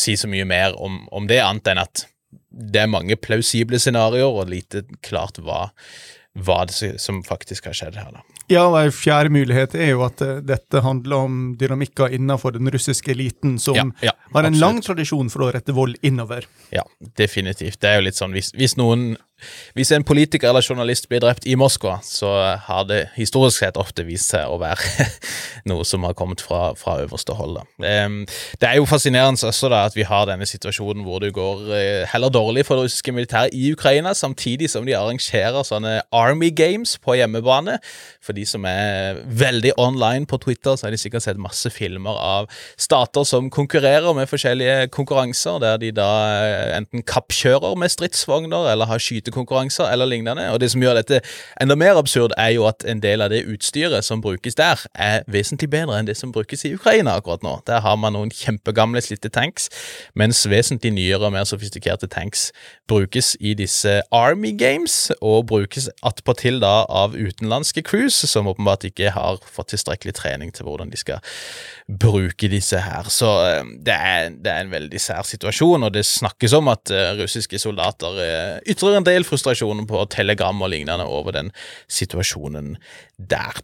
si så mye mer om, om, det, annet enn at det er mange plausible scenarioer, og lite klart hva, hva det som faktisk har skjedd her. da. Ja, og En fjerde mulighet er jo at uh, dette handler om dynamikker innenfor den russiske eliten, som ja, ja, har en lang tradisjon for å rette vold innover. Ja, definitivt. Det er jo litt sånn, hvis, hvis noen hvis en politiker eller journalist blir drept i Moskva, så har det historisk sett ofte vist seg å være noe som har kommet fra, fra øverste hold. Det er jo fascinerende også da at vi har denne situasjonen hvor det går eh, heller dårlig for det russiske militæret i Ukraina, samtidig som de arrangerer sånne Army Games på hjemmebane. For de som er veldig online på Twitter, så har de sikkert sett masse filmer av stater som konkurrerer med forskjellige konkurranser, der de da eh, enten kappkjører med stridsvogner eller har skyte skytekonkurranser eller lignende. Og det som gjør dette enda mer absurd, er jo at en del av det utstyret som brukes der, er vesentlig bedre enn det som brukes i Ukraina akkurat nå. Der har man noen kjempegamle, slitte tanks, mens vesentlig nyere og mer sofistikerte tanks brukes i disse Army Games, og brukes attpåtil da av utenlandske crews, som åpenbart ikke har fått tilstrekkelig trening til hvordan de skal bruke disse her. Så eh, det er, det er en veldig sær situasjon, og det snakkes om at uh, russiske soldater uh, ytrer en del del frustrasjon på Telegram og lignende over den situasjonen der.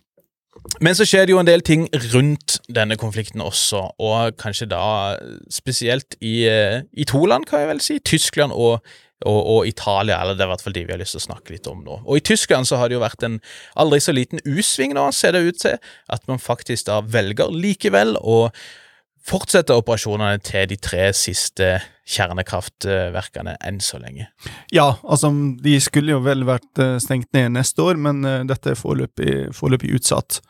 Men så skjer det jo en del ting rundt denne konflikten også, og kanskje da spesielt i, i to land, kan jeg vel si. Tyskland og, og, og, Italia, eller det er i hvert fall de vi har lyst til å snakke litt om nå. Og I Tyskland så har det jo vært en aldri så liten U-sving nå, ser det ut til, at man faktisk da velger likevel å fortsette operasjonene til de tre siste kjernekraftverkene enn så lenge. Ja, altså de skulle jo vel vært eh, stengt ned neste år, men uh, dette er foreløpig, utsatt.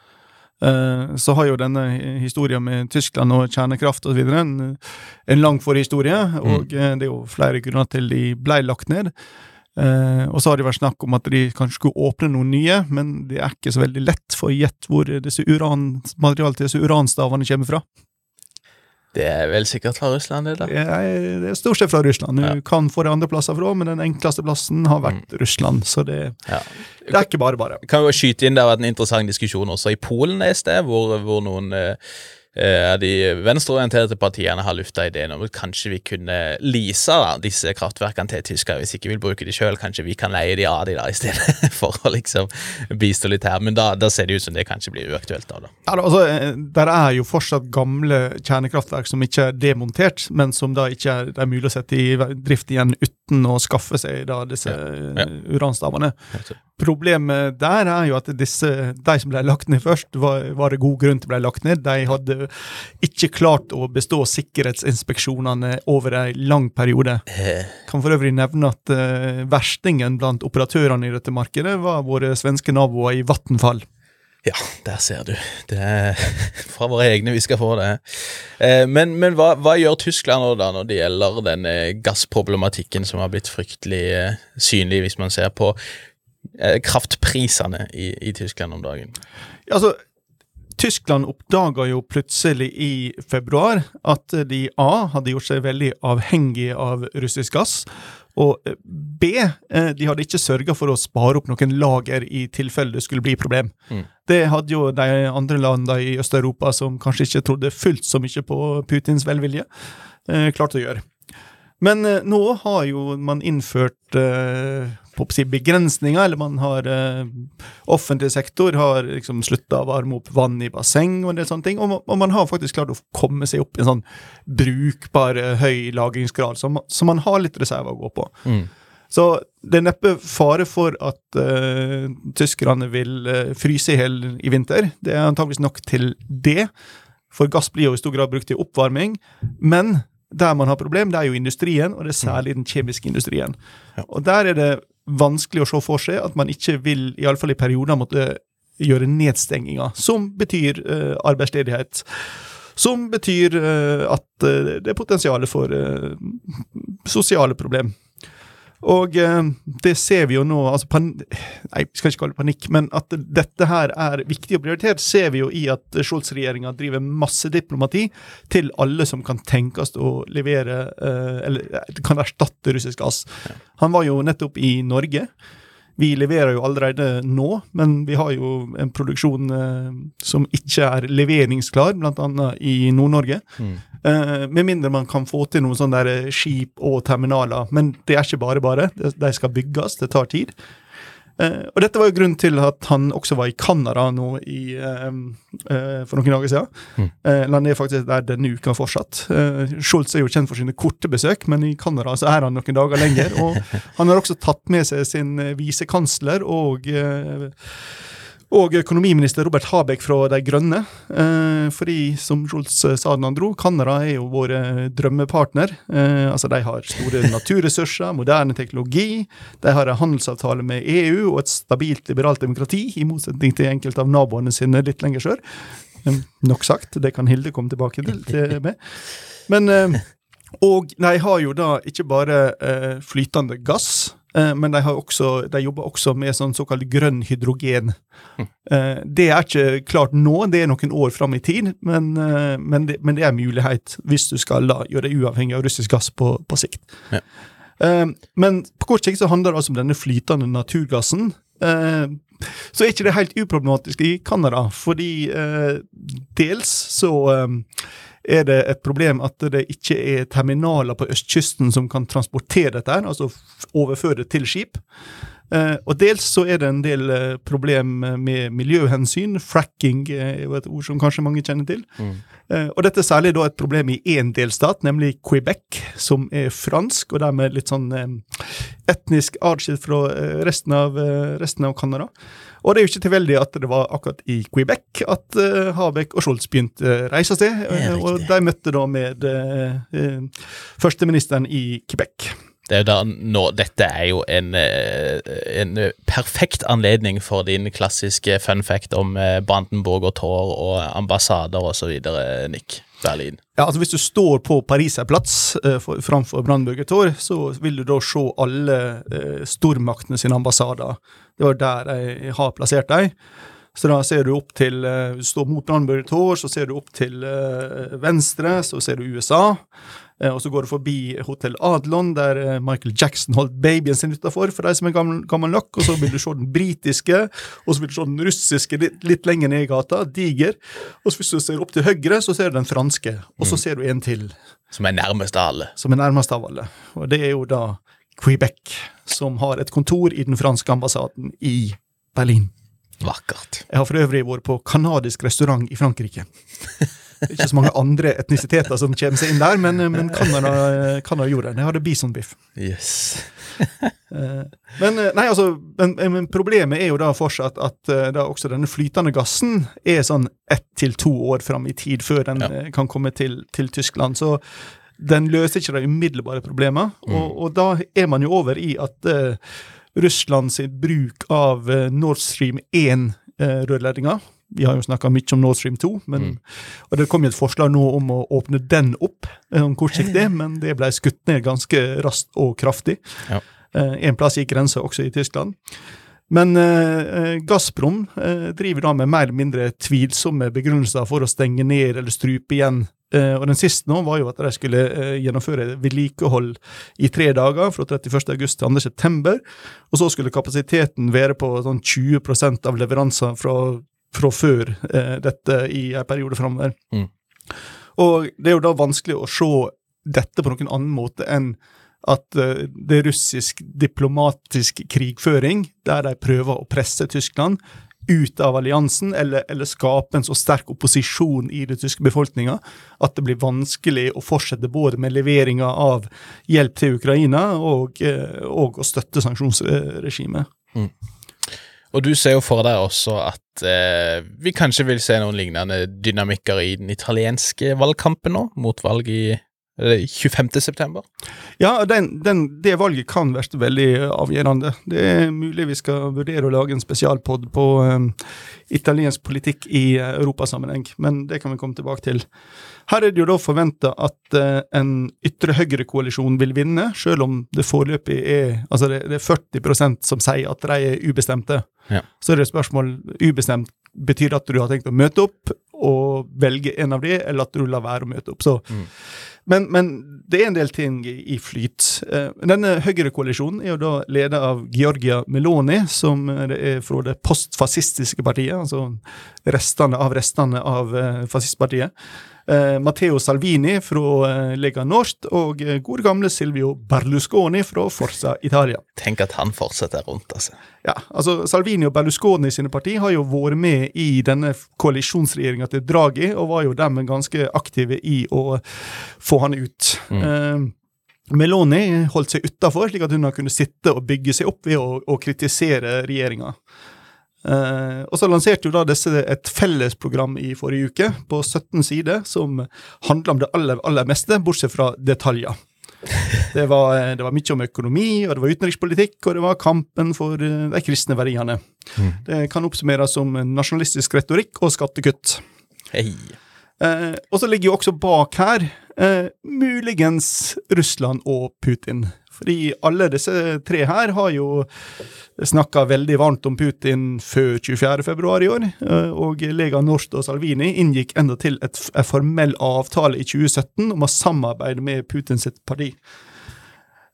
Uh, så har jo denne historien med Tyskland og kjernekraft videre en, en lang forhistorie, mm. og det er jo flere grunner til de ble lagt ned. Og så har det vært snakk om at de kanskje skulle åpne noen nye, men det er ikke så veldig lett for å gjette hvor disse uran, materialet til disse uranstavene kommer fra. Det er vel sikkert fra Russland, det, da? Det er stort sett fra Russland. Du ja. kan få det andre plasser fra, men den enkleste plassen har vært mm. Russland. Så det, ja. det, er ikke bare bare. Kan jo skyte inn, Det har vært en interessant diskusjon også i Polen et sted, hvor, hvor noen eh, Eh, de venstreorienterte partiene har lufta ideen om at kanskje vi kunne lease da, disse kraftverkene til tyskere hvis ikke vil bruke de sjøl. Kanskje vi kan leie de av de da i stedet for å liksom bistå litt her. Men da, da, ser det ut som det kanskje blir uaktuelt. da. da. Ja, altså, eh, Der er jo fortsatt gamle kjernekraftverk som ikke er demontert, men som da ikke er, er mulig å sette i drift igjen uten å skaffe seg da disse ja. Ja. uranstavene. Problemet der er jo at disse, de som ble lagt ned først, var, var det god grunn til ble lagt ned. De hadde ikke klart å bestå sikkerhetsinspeksjonene over en lang periode. Eh. Kan for øvrig nevne at uh, verstingen blant operatørene i dette markedet var våre svenske naboer i Vattenfall. Ja, der ser du. Det er fra våre egne vi skal få det. Eh, men, men hva, hva, gjør Tyskland nå da når det gjelder denne gassproblematikken som har blitt fryktelig synlig, hvis man ser på kraftprisene i, i, Tyskland om dagen? Altså, Tyskland oppdaga jo plutselig i februar at de A hadde gjort seg veldig avhengig av russisk gass. Og B, eh, de hadde ikke sørga for å spare opp noen lager i tilfelle det skulle bli problem. Mm. Det hadde jo de andre landene i Øst-Europa, som kanskje ikke trodde fullt så mye på Putins velvilje, eh, klart å gjøre. Men nå har jo man innført si begrensninger, eller man har uh, Offentlig sektor har liksom slutta å varme opp vann i basseng og en del sånne ting, og, og, man har faktisk klart å komme seg opp i en sånn brukbar høy lagringsgrad, så man, så man har litt reserver å gå på. Mm. Så det er neppe fare for at uh, tyskerne vil uh, fryse i hjel i vinter. Det er antageligvis nok til det, for gass blir jo i stor grad brukt til oppvarming. Men der man har problem, det er jo industrien, og det er særlig den kjemiske industrien. Og der er det vanskelig å se for seg at man ikke vil, iallfall i perioder, måtte gjøre nedstenginger, som betyr uh, arbeidsledighet. Som betyr uh, at uh, det er potensial for sosiale problemer. Og eh, det ser vi jo nå altså Nei, vi skal ikke kalle det panikk, men at dette her er viktig og prioritert, ser vi jo i at Scholz-regjeringa driver masse diplomati til alle som kan tenkes å levere eh, Eller kan erstatte russisk gass. Han var jo nettopp i Norge. Vi leverer jo allerede nå, men vi har jo en produksjon eh, som ikke er leveringsklar, bl.a. i Nord-Norge. Mm. Eh, med mindre man kan få til noen sånne der skip og terminaler. Men det er ikke bare bare. De skal bygges, det tar tid. Uh, og dette var jo grunnen til at han også var i Canada nå i, uh, uh, for noen dager siden. Mm. han er faktisk der denne uka fortsatt. Scholz er jo kjent for sine korte besøk, men i Canada så er han noen dager lenger. Og han har også tatt med seg sin visekansler og og økonomiminister Robert Habeck fra De Grønne. Eh, fordi, som Scholz sa da han dro, Canada er jo vår drømmepartner. Eh, altså, De har store naturressurser, moderne teknologi, de har en handelsavtale med EU og et stabilt liberalt demokrati, i motsetning til enkelte av naboene sine litt lenger sør. Eh, nok sagt, det kan Hilde komme tilbake til. til med. Men, eh, og de har jo da ikke bare eh, flytende gass. Eh, men de, også, de, jobber også med sånn såkalt grønn hydrogen. Hm. Eh, det er ikke klart nå, det er noen år fram i tid, men, eh, men, det, men, det, er mulighet hvis du skal da gjøre deg uavhengig av russisk gass på, på sikt. Ja. Men på kort sikt så handler det altså om denne flytende naturgassen. Så er ikke det helt uproblematisk i Canada, fordi dels så er det et problem at det ikke er terminaler på østkysten som kan transportere dette, altså overføre det til skip. Eh, og dels så er det en del eh, problem med miljøhensyn. Fracking er jo et ord som kanskje mange kjenner til. Mm. Eh, og dette er særlig da et problem i én delstat, nemlig Quebec, som er fransk, og dermed litt sånn etnisk atskilt fra resten av, resten av Canada. Og det er jo ikke tilfeldig at det var akkurat i Quebec at uh, Habeck og Scholz begynte å reise seg. sted. og de møtte da med uh, førsteministeren i Quebec. Det er da nå, dette er jo en, en, perfekt anledning for din klassiske fun fact om Brandenburg og Tor og ambassader osv., Nick. Berlin. Ja, altså Hvis du står på Pariserplatz uh, framfor Brandenburger Tor, så vil du da se alle eh, stormaktene sine ambassader. Det var der jeg har plassert dem. Så da ser du opp til uh, Du står mot Brandenburger Tor, så ser du opp til eh, venstre, så ser du USA. Eh, og så går du forbi Hotell Adlon, der eh, Michael Jackson holdt babyen sin utafor, for de som er gammel, gammel nok. Og så vil du se den britiske, og så vil du se den russiske litt, litt lenger ned i gata, diger. Og så hvis du ser opp til høyre, så ser du den franske, og så mm. ser du en til. Som er nærmest av alle. Som er nærmest av alle. Og det er jo da Quebec, som har et kontor i den franske ambassaden i Berlin. Vakkert. Jeg har for øvrig vært på kanadisk restaurant i Frankrike. Ikke så mange andre etnisiteter som kommer seg inn der, men, men Canada, Canada gjorde det. Jeg hadde bisonbiff. Yes. Eh, men, eh, nei, altså, men, men, problemet er jo da fortsatt at eh, da også denne flytende gassen er sånn ett til to år fram i tid før den ja. kan komme til, til, Tyskland. Så den løser ikke de umiddelbare problemene. Mm. Og, og, da er man jo over i at uh, Russland bruk av uh, Nord Stream 1-rørledninga uh, vi har jo snakka mye om Nord Stream 2, men, mm. og det kom jo et forslag nå om å åpne den opp um, kortsiktig, men det ble skutt ned ganske raskt og kraftig. Ja. Uh, en plass gikk grensa også i Tyskland. Men uh, Gazprom uh, driver da med mer eller mindre tvilsomme begrunnelser for å stenge ned eller strupe igjen. Og Den siste nå var jo at de skulle gjennomføre vedlikehold i tre dager, fra 31. august til 2. september. Og så skulle kapasiteten være på sånn 20% av leveranser fra fra før eh, dette i en periode framover. Mm. Og det er jo da vanskelig å se dette på noen annen måte enn at uh, det er russisk diplomatisk krigføring, der de prøver å presse Tyskland ut av alliansen, eller, eller skape en så sterk opposisjon i den tyske befolkninga at det blir vanskelig å fortsette både med leveringa av hjelp til Ukraina og, uh, og å støtte sanksjonsregimet. Mm. Og du ser jo for deg også at eh, vi kanskje vil se noen lignende dynamikker i den italienske valgkampen nå, mot valg i 25. september? Ja, den, den, det valget kan være veldig avgjørende. Det er mulig vi skal vurdere å lage en spesialpod på um, italiensk politikk i uh, europasammenheng, men det kan vi komme tilbake til. Her er det jo da forventa at uh, en ytre høyre-koalisjon vil vinne, selv om det foreløpig er altså det, det er 40% som sier at de er ubestemte. Ja. Så er det spørsmål ubestemt betyr at du har tenkt å møte opp og velge en av de, eller at du lar være å møte opp. Så mm. Men, men, det er en del ting i flyt. Eh, denne høyrekoalisjonen er jo da ledet av Georgia Meloni, som er fra det postfascistiske partiet, altså restene av restene av eh, fascistpartiet eh, Matteo Salvini fra eh, Lega Nord og gode gamle Silvio Berlusconi fra Forza Italia. Tenk at han fortsetter rundt, altså. Ja, altså Salvini og Berlusconi sine parti har jo vært med i denne koalisjonsregjeringa til Draghi, og var jo dermed ganske aktive i å få han ut. Mm. Uh, Meloni holdt seg utafor, slik at hun har kunnet sitte og bygge seg opp ved å, å kritisere regjeringa. Uh, og så lanserte jo da disse et fellesprogram i forrige uke på 17 sider som handla om det aller, aller meste, bortsett fra detaljer. Det var, eh, det var, mye om økonomi, og det var utenrikspolitikk, og det var kampen for eh, de kristne verdiene. Mm. Det kan oppsummeres som nasjonalistisk retorikk og skattekutt. Hei. Uh, og så ligger jo også bak her uh, muligens Russland og Putin. Fordi alle disse tre her har jo snakka veldig varmt om Putin før 24.2 i år. Eh, og Lega Norst og Salvini inngikk endatil en formell avtale i 2017 om å samarbeide med Putins parti.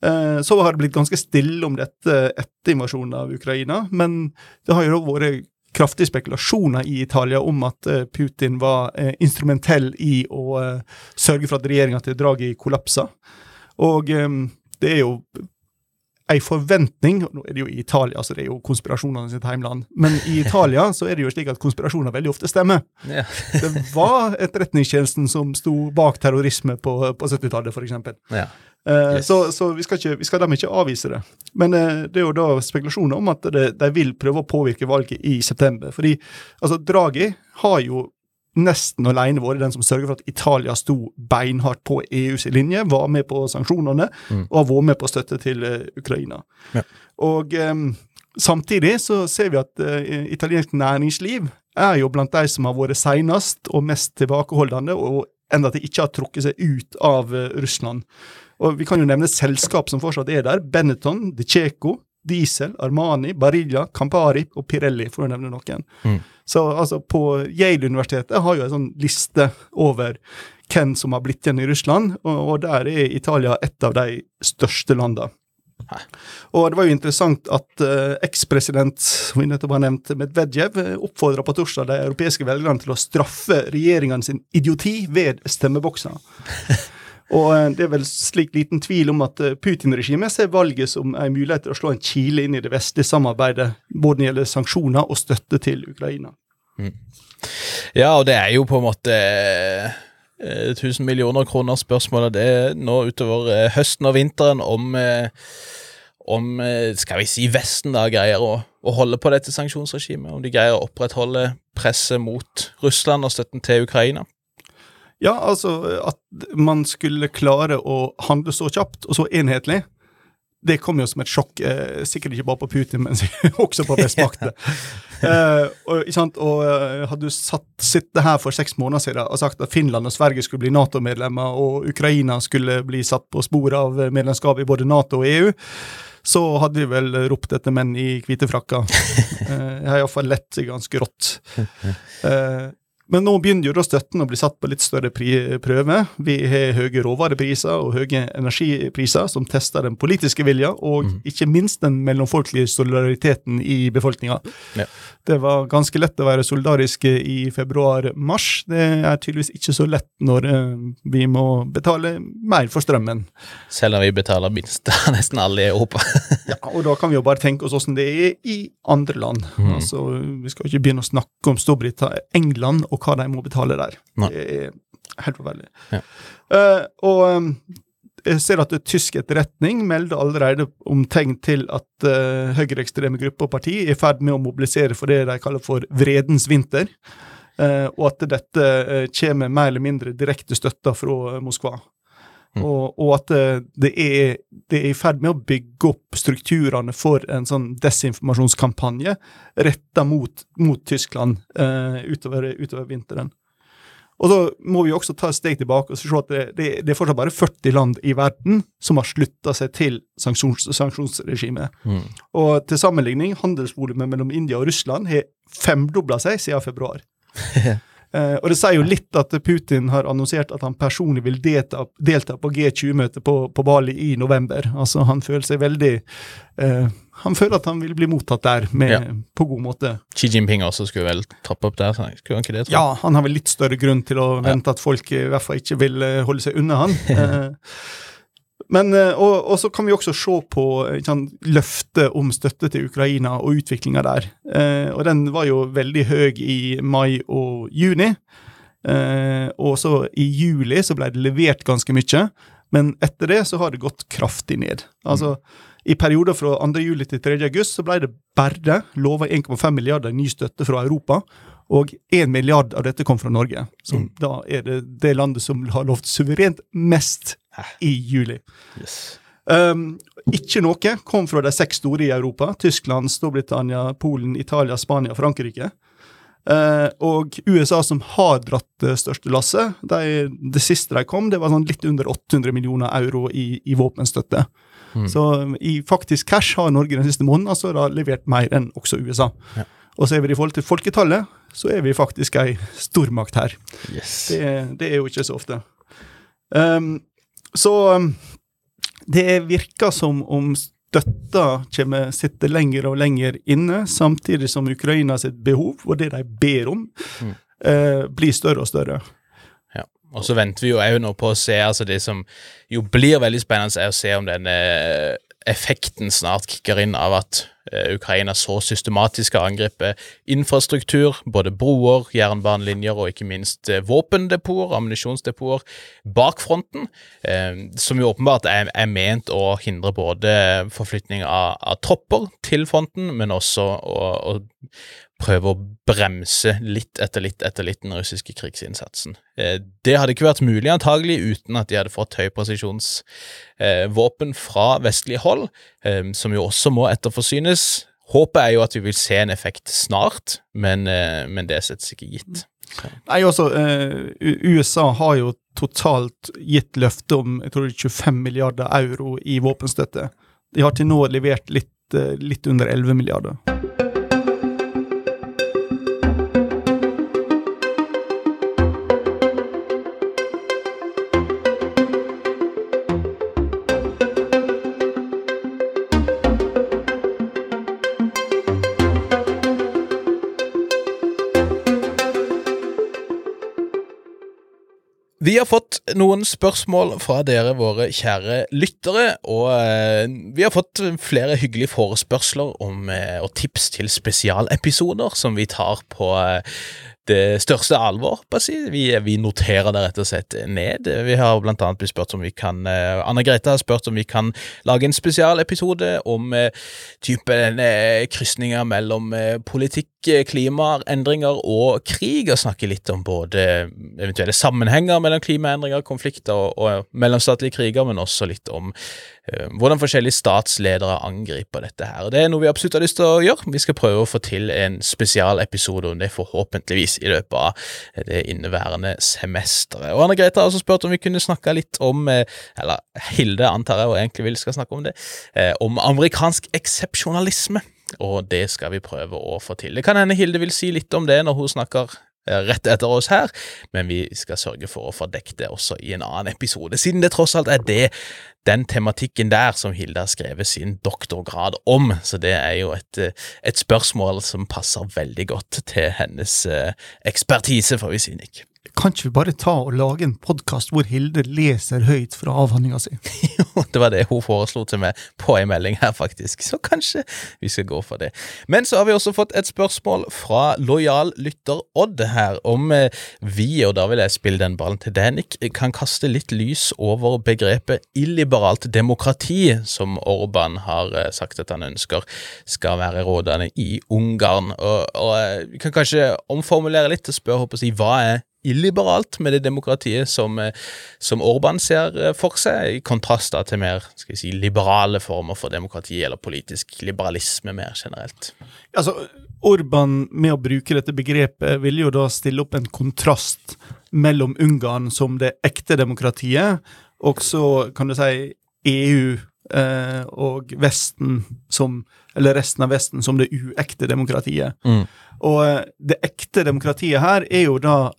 Eh, så har det blitt ganske stille om dette etter invasjonen av Ukraina, men det har jo vært kraftige spekulasjoner i Italia om at eh, Putin var instrumentell i å sørge for at regjeringa til Draghi kollapsa. Og det er jo ei forventning Nå er det jo i Italia, så det er jo konspirasjonene sitt heimland. Men i Italia så er det jo slik at konspirasjoner veldig ofte stemmer. Ja. det var etterretningstjenesten som sto bak terrorisme på, på 70-tallet, f.eks. Ja. Uh, yes. Så, så vi, skal ikke, vi skal dem ikke avvise det. Men uh, det er jo da spekulasjoner om at det, de vil prøve å påvirke valget i september. Fordi altså, Draghi har jo nesten alene vært den som sørger for at Italia sto beinhardt på EUs linje, var med på sanksjonene mm. og vært med på støtte til uh, Ukraina. Ja. Og um, samtidig så ser vi at uh, italiensk næringsliv er jo blant de som har vært senest og mest tilbakeholdende, og enda til ikke har trukket seg ut av uh, Russland. Og Vi kan jo nevne selskap som fortsatt er der. Benetton, De Checo, Diesel, Armani, Barilla, Campari og Pirelli, for å nevne noen. Mm. Så altså, på Yale-universitetet har jo en sånn liste over hvem som har blitt igjen i Russland, og, og der er Italia et av de største landene. Og det var jo interessant at uh, ekspresident som vi nettopp har nevnt, Medvedev eh, oppfordra på torsdag de europeiske velgerne til å straffe regjeringen sin idioti ved stemmebokser. Og eh, det er vel slik liten tvil om at eh, Putin-regimet ser valget som en mulighet til å slå en kile inn i det vestlige samarbeidet, både når det gjelder sanksjoner og støtte til Ukraina. Mm. Ja, og det er jo på en måte 1000 eh, millioner kroner spørsmålet det nå utover høsten og vinteren om, om skal vi si Vesten da greier å, å holde på dette sanksjonsregimet. Om de greier å opprettholde presset mot Russland og støtten til Ukraina. Ja, altså at man skulle klare å handle så kjapt og så enhetlig. Det kom jo som et sjokk, eh, sikkert ikke bare på Putin, men også på vestmakter. eh, og, og eh, hadde du satt, sittet her for seks måneder siden og sagt at Finland og Sverige skulle bli Nato-medlemmer, og Ukraina skulle bli satt på sporet av medlemskap i både Nato og EU, så hadde vi vel ropt etter menn i hvite frakker. Eh, jeg har iallfall lett ganske rått. Eh, Men nå begynner jo da støtten å bli satt på litt større prøve. Vi har høye råvarepriser og høye energipriser som tester den politiske vilja, og mm. ikke minst den mellomfolkelige solidariteten i befolkninga. Ja. Det var ganske lett å være solidariske i februar-mars. Det er tydeligvis ikke så lett når uh, vi må betale mer for strømmen. Selv om vi betaler minst av nesten alle i Europa. ja, og da kan vi jo bare tenke oss hvordan det er i andre land. Mm. Altså, Vi skal ikke begynne å snakke om Storbritannia, England og hva de må betale der. Nei. Det er helt forferdelig. Ja. Uh, og um, jeg ser at tysk etterretning melder allerede om tegn til at uh, høyreekstreme grupper og parti er i ferd med å mobilisere for det de kaller for vredens vinter. Uh, og at dette uh, kommer mer eller mindre direkte støtta fra Moskva. Mm. Og, og, at det er, det er, i ferd med å bygge opp strukturene for en sånn desinformasjonskampanje retta mot, mot Tyskland utover, utover vinteren. Og så må vi også ta et steg tilbake og se at det, det, det er fortsatt bare 40 land i verden som har slutta seg til sanksjons, sanksjonsregimet. Mm. Og til sammenligning, handelsvolumet mellom India og Russland har femdobla seg siden februar. Eh, og det sier jo litt at Putin har annonsert at han personlig vil delta, delta på G20-møtet på, på, Bali i november. Altså Han føler seg veldig eh, Han føler at han vil bli mottatt der med, ja. på god måte. Xi Jinping også skulle vel trappe opp der? Skulle han ikke det? Ja, han har vel litt større grunn til å vente ja. at folk i hvert fall ikke vil eh, holde seg unna han. men, eh, og, og, så kan vi også se på sånn, løftet om støtte til Ukraina og utviklinga der. Eh, og den var jo veldig høy i mai og juni. Eh, og så i juli så ble det levert ganske mye. Men etter det så har det gått kraftig ned. Altså, I perioder fra 2. juli til 3. august så ble det bare lova 1,5 milliarder ny støtte fra Europa. Og 1 milliard av dette kom fra Norge, Så mm. da er det, det landet som har lovt suverent mest i juli. Yes. Um, ikke noe kom fra de seks store i Europa. Tyskland, Storbritannia, Polen, Italia, Spania, Frankrike. Uh, og USA, som har dratt det største lasset, de, det siste de kom, det var sånn litt under 800 millioner euro i, i våpenstøtte. Mm. Så i faktisk cash har Norge den siste måneden altså da levert mer enn også USA. Ja. Og ser vi det i forhold til folketallet, så er vi faktisk ei stormakt her. Yes. Det, det, er jo ikke så ofte. Um, så um, det virker som om støtta kommer sitte lenger og lenger inne, samtidig som Ukraina sitt behov, og det de ber om, mm. eh, blir større og større. Ja, og så venter vi jo òg nå på å se altså Det som jo blir veldig spennende, er å se om denne effekten snart kicker inn av at Eh, Ukraina så systematisk har angrepet infrastruktur, både broer, jernbanelinjer og ikke minst eh, våpendepoter, ammunisjonsdepoter, bak fronten, eh, som jo åpenbart er, er ment å hindre både forflytning av, av, tropper til fronten, men også å, å prøve å bremse litt etter litt etter litt den russiske krigsinnsatsen. Det hadde ikke vært mulig antagelig uten at de hadde fått høypresisjonsvåpen fra vestlig hold, som jo også må etterforsynes. Håpet er jo at vi vil se en effekt snart, men, eh, men det settes ikke gitt. Så. Nei, uh, USA har jo totalt gitt løfte om jeg tror 25 milliarder euro i våpenstøtte. De har til nå levert litt, litt under 11 milliarder. Vi har fått noen spørsmål fra dere, våre kjære lyttere, og eh, vi har fått flere hyggelige forespørsler om, eh, og tips til spesialepisoder som vi tar på eh, det største alvor. Vi, vi, noterer det rett og slett ned. Vi har blant annet blitt spurt om vi kan uh, Anna Grete har spurt om vi kan lage en spesialepisode om uh, type uh, krysninger mellom politikk, klimaendringer og krig, og snakke litt om både eventuelle sammenhenger mellom klimaendringer, konflikter og, og mellomstatlige kriger, men også litt om Eh, hvordan forskjellige statsledere angriper dette her. og Det er noe vi absolutt har lyst til å gjøre. Vi skal prøve å få til en spesialepisode om det, forhåpentligvis i løpet av det inneværende semesteret. Og Anne Grete har også spurt om vi kunne snakke litt om, eh, eller Hilde antar jeg og egentlig vil skal snakke om det, eh, om amerikansk eksepsjonalisme. Og det skal vi prøve å få til. Det kan hende Hilde vil si litt om det når hun snakker rett etter oss her, men vi skal sørge for å få dekket det også i en annen episode, siden det tross alt er det den tematikken der som Hilde har skrevet sin doktorgrad om. Så det er jo et, eh, et spørsmål som passer veldig godt til hennes eh, ekspertise, får vi si, Nick. Kan ikke vi bare ta og lage en podkast hvor Hilde leser høyt fra avhandlinga si? Jo, det var det hun foreslo til meg på en melding her, faktisk, så kanskje vi skal gå for det. Men så har vi også fått et spørsmål fra lojal lytter Odd her, om eh, vi, og da vil jeg spille den ballen til Danik, kan kaste litt lys over begrepet illiberalt demokrati, som Orban har eh, sagt at han ønsker skal være rådende i Ungarn. Og, og eh, vi kan kanskje omformulere litt og spørre håper jeg, hva er illiberalt med det demokratiet som, eh, som Orban ser eh, for seg, i kontrast til mer skal si, liberale former for demokrati, eller politisk liberalisme mer generelt. Altså, Orban, med å bruke dette begrepet, vil jo da stille opp en kontrast mellom Ungarn som det ekte demokratiet, og så kan du si EU eh, og Vesten som Eller resten av Vesten som det uekte demokratiet. Mm. Og eh, det ekte demokratiet her er jo da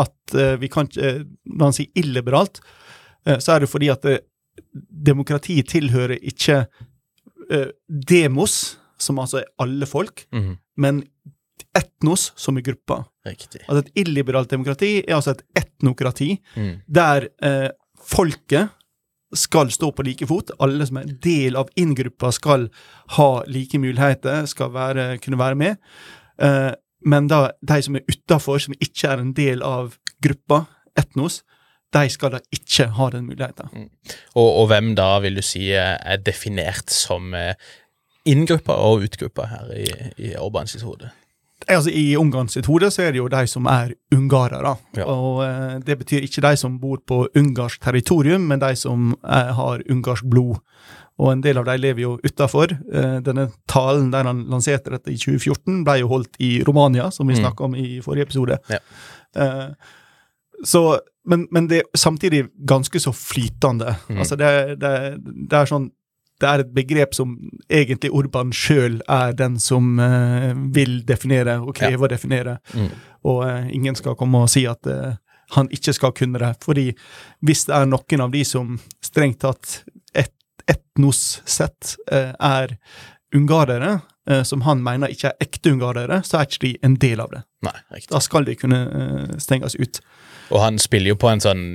at uh, vi kan ikke Når han sier illiberalt, uh, så er det fordi at demokrati tilhører ikke demos, som altså er alle folk, mm. men etnos, som er gruppa. Riktig. Altså Et illiberalt demokrati er altså et etnokrati, mm. der folket skal stå på like fot. Alle som er en del av inngruppa, skal ha like muligheter, skal være, kunne være med. Eh, men da, de som er utafor, som ikke er en del av gruppa, etnos, de skal da ikke ha den muligheten. Mm. Og, og, hvem da vil du si er definert som eh, inngruppa og utgruppa her i, i Orban sitt hode? Altså, I Ungarn sitt hode så er det jo de som er ungarere. Ja. Og eh, Det betyr ikke de som bor på ungarsk territorium, men de som eh, har ungarsk blod og en del av de lever jo utafor. Eh, denne talen der han lanserte dette i 2014, ble jo holdt i Romania, som vi mm. snakka om i forrige episode. Ja. Eh, så, men, men, det er samtidig ganske så flytende. Mm. Altså det, det, det, er sånn det er et begrep som egentlig Urban sjøl er den som uh, vil definere og kreve ja. å definere. Mm. Og ingen skal komme og si at han ikke skal kunne det. Fordi hvis det er noen av de som strengt tatt etnos sett eh, er ungarere, eh, som han mener ikke er ekte ungarere, så er ikke de en del av det. Nei, riktig. Da skal de kunne eh, stenges ut. Og han spiller jo på en sånn,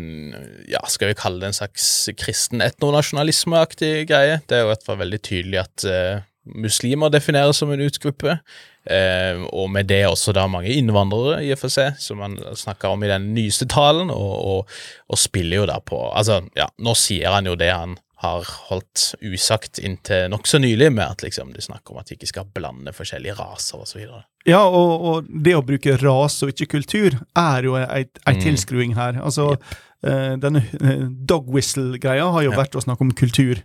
ja, skal vi kalle det en slags kristen etnonasjonalismeaktig greie. Det er jo i hvert fall veldig tydelig at uh, muslimer defineres som en utgruppe. Uh, og med det også da mange innvandrere, i og for seg, som han snakker om i den nyeste talen, og, og, og, spiller jo da på Altså, ja, nå sier han jo det han har holdt usagt inntil nokså nylig, med at liksom, du snakker om at vi ikke skal blande forskjellige raser osv. Ja, og, og, det å bruke rase og ikke kultur er jo ei, ei mm. tilskruing her. Altså, yep. uh, denne uh, dog whistle-greia har jo ja. vært å snakke om kultur.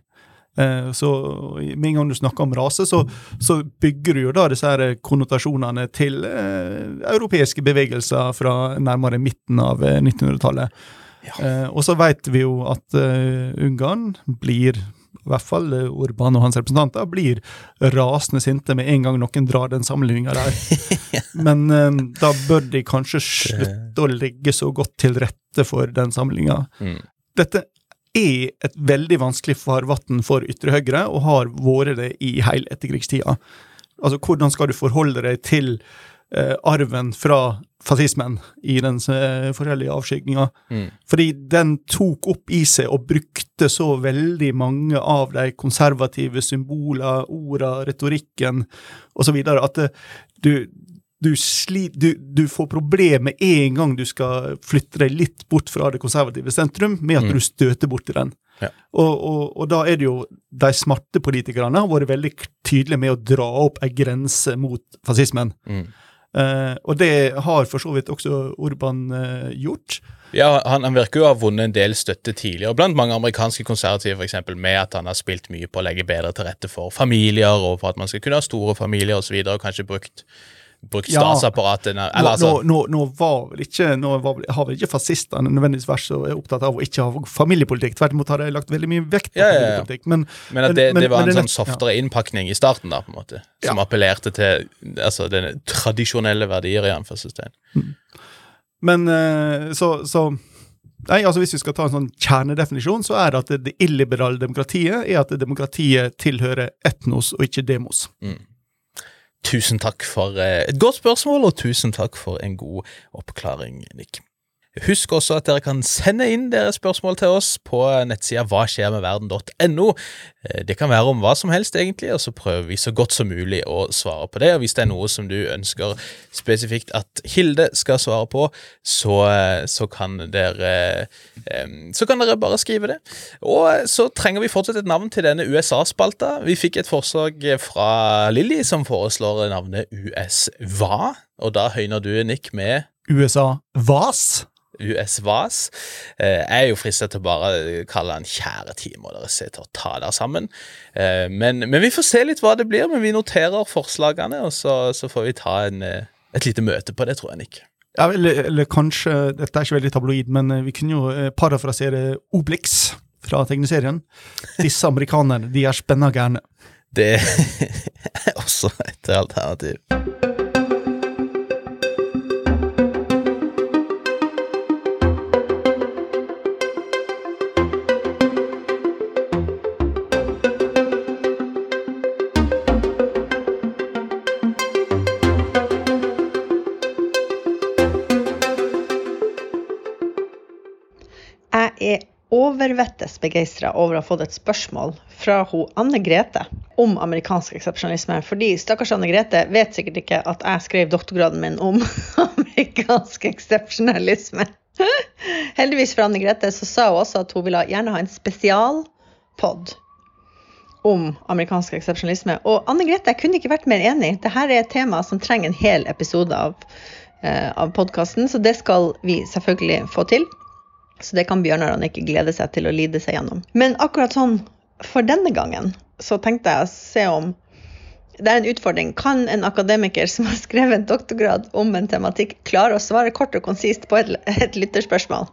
Uh, så med en gang du snakker om rase, så, så bygger du jo da disse her konnotasjonene til europeiske bevegelser fra nærmere midten av 1900-tallet. Ja. Eh, og så veit vi jo at uh, Ungarn blir, i hvert fall Urban og hans representanter, blir rasende sinte med en gang noen drar den sammenligninga der. Men eh, da bør de kanskje slutte å legge så godt til rette for den sammenligninga. Mm. Dette er et veldig vanskelig farvann for ytre høyre, og har vært det i hele etterkrigstida. Altså, hvordan skal du forholde deg til eh, arven fra fascismen i den eh, forskjellige avskygninga. Mm. Fordi den tok opp i seg og brukte så veldig mange av de konservative symboler, orda, retorikken osv. at eh, du, du, sli, du, du, får problemer med en gang du skal flytte deg litt bort fra det konservative sentrum, med at mm. du støter borti den. Ja. Og, og, og, da er det jo de smarte politikerne har vært veldig tydelige med å dra opp ei grense mot fascismen. Mm. Uh, og det har for så vidt også Urban uh, gjort. Ja, han, han, virker jo å ha vunnet en del støtte tidligere blant mange amerikanske konservative, f.eks. med at han har spilt mye på å legge bedre til rette for familier, og for at man skal kunne ha store familier osv., og, og kanskje brukt brukt statsapparatet. Ja. Eller, altså. nå, nå, nå, var vel ikke, nå var, har vel ikke fascistene nødvendigvis vært så opptatt av å ikke ha familiepolitikk. Tvert imot har de lagt veldig mye vekt på ja, familiepolitikk. Men, men at det, men, det var en sånn softere innpakning i starten, da, på en måte, som appellerte til altså, den tradisjonelle verdier i anførselstegn. Mm. Men eh, så, så Nei, altså Hvis vi skal ta en sånn kjernedefinisjon, så er det at det illiberale demokratiet er at demokratiet tilhører etnos og ikke demos. Mm. Tusen takk for eh, et godt spørsmål, og tusen takk for en god oppklaring, Nick. Husk også at dere kan sende inn deres spørsmål til oss på nettsida hvaskjermedverden.no. Eh, det kan være om hva som helst, egentlig, og så prøver vi så godt som mulig å svare på det. Og hvis det er noe som du ønsker spesifikt at Hilde skal svare på, så, eh, så, kan, dere, eh, så kan dere bare skrive det. Og så trenger vi fortsatt et navn til denne USA-spalta. Vi fikk et forslag fra Lilly som foreslår navnet US Hva, og da høyner du, Nick, med USA Vas? Eh, jeg er jo fristet til å bare kalle den kjære team og dere ser til å ta der sammen. Eh, men, men, vi får se litt hva det blir. Men vi noterer forslagene, og så, så får vi ta en, eh, et lite møte på det, tror jeg, Nick. Ja, eller, eller, kanskje Dette er ikke veldig tabloid, men vi kunne jo parafrasere Obelix fra tegneserien. Disse amerikanerne, de er spenna gærne. Det er også et alternativ. Overvettes begeistra over å ha fått et spørsmål fra Anne Grete om amerikansk eksepsjonalisme. Fordi stakkars Anne Grete vet sikkert ikke at jeg skrev doktorgraden min om amerikansk eksepsjonalisme. Heldigvis for Anne Grete så sa hun også at hun ville gjerne ha en spesialpod om amerikansk eksepsjonalisme. Og Anne Grete, jeg kunne ikke vært mer enig. Dette er et tema som trenger en hel episode av, eh, av podkasten, så det skal vi selvfølgelig få til. Så det kan Bjørnar ikke glede seg til å lide seg gjennom. Men akkurat sånn for denne gangen så tenkte jeg å se om det er en utfordring. Kan en akademiker som har skrevet en doktorgrad om en tematikk, klare å svare kort og konsist på et, et lytterspørsmål?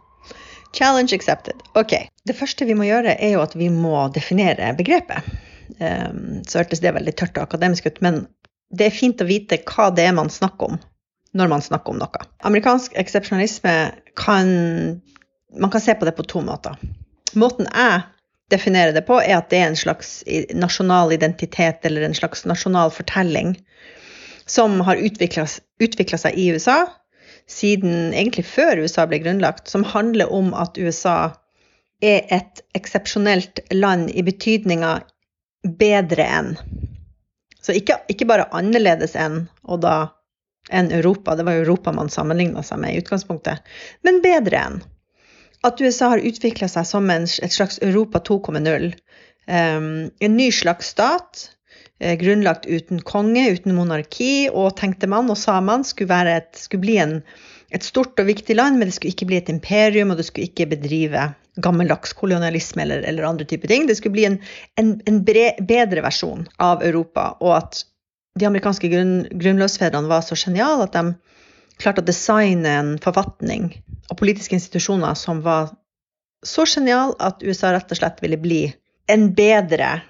Challenge accepted. Ok. Det første vi må gjøre, er jo at vi må definere begrepet. Um, så hørtes det veldig tørt og akademisk ut, men det er fint å vite hva det er man snakker om når man snakker om noe. Amerikansk eksepsjonalisme kan man kan se på det på to måter. Måten jeg definerer det på, er at det er en slags nasjonal identitet eller en slags nasjonal fortelling som har utvikla seg i USA siden egentlig før USA ble grunnlagt, som handler om at USA er et eksepsjonelt land i betydninga bedre enn. Så ikke, ikke, bare annerledes enn, og da enn Europa, det var Europa man sammenligna seg med i utgangspunktet, men bedre enn at USA har utvikla seg som en, et slags Europa 2,0. Um, en ny slags stat, eh, grunnlagt uten konge, uten monarki, og tenkte man og sa man skulle, et, skulle bli en, et stort og viktig land, men det skulle ikke bli et imperium, og det skulle ikke bedrive gammeldags kolonialisme eller, eller, andre typer ting. Det skulle bli en, en, bred, bedre versjon av Europa, og at de amerikanske grunn, grunnlovsfedrene var så geniale at de klarte å designe en forfatning og politiske institusjoner som var så genial at USA rett og slett ville bli en bedre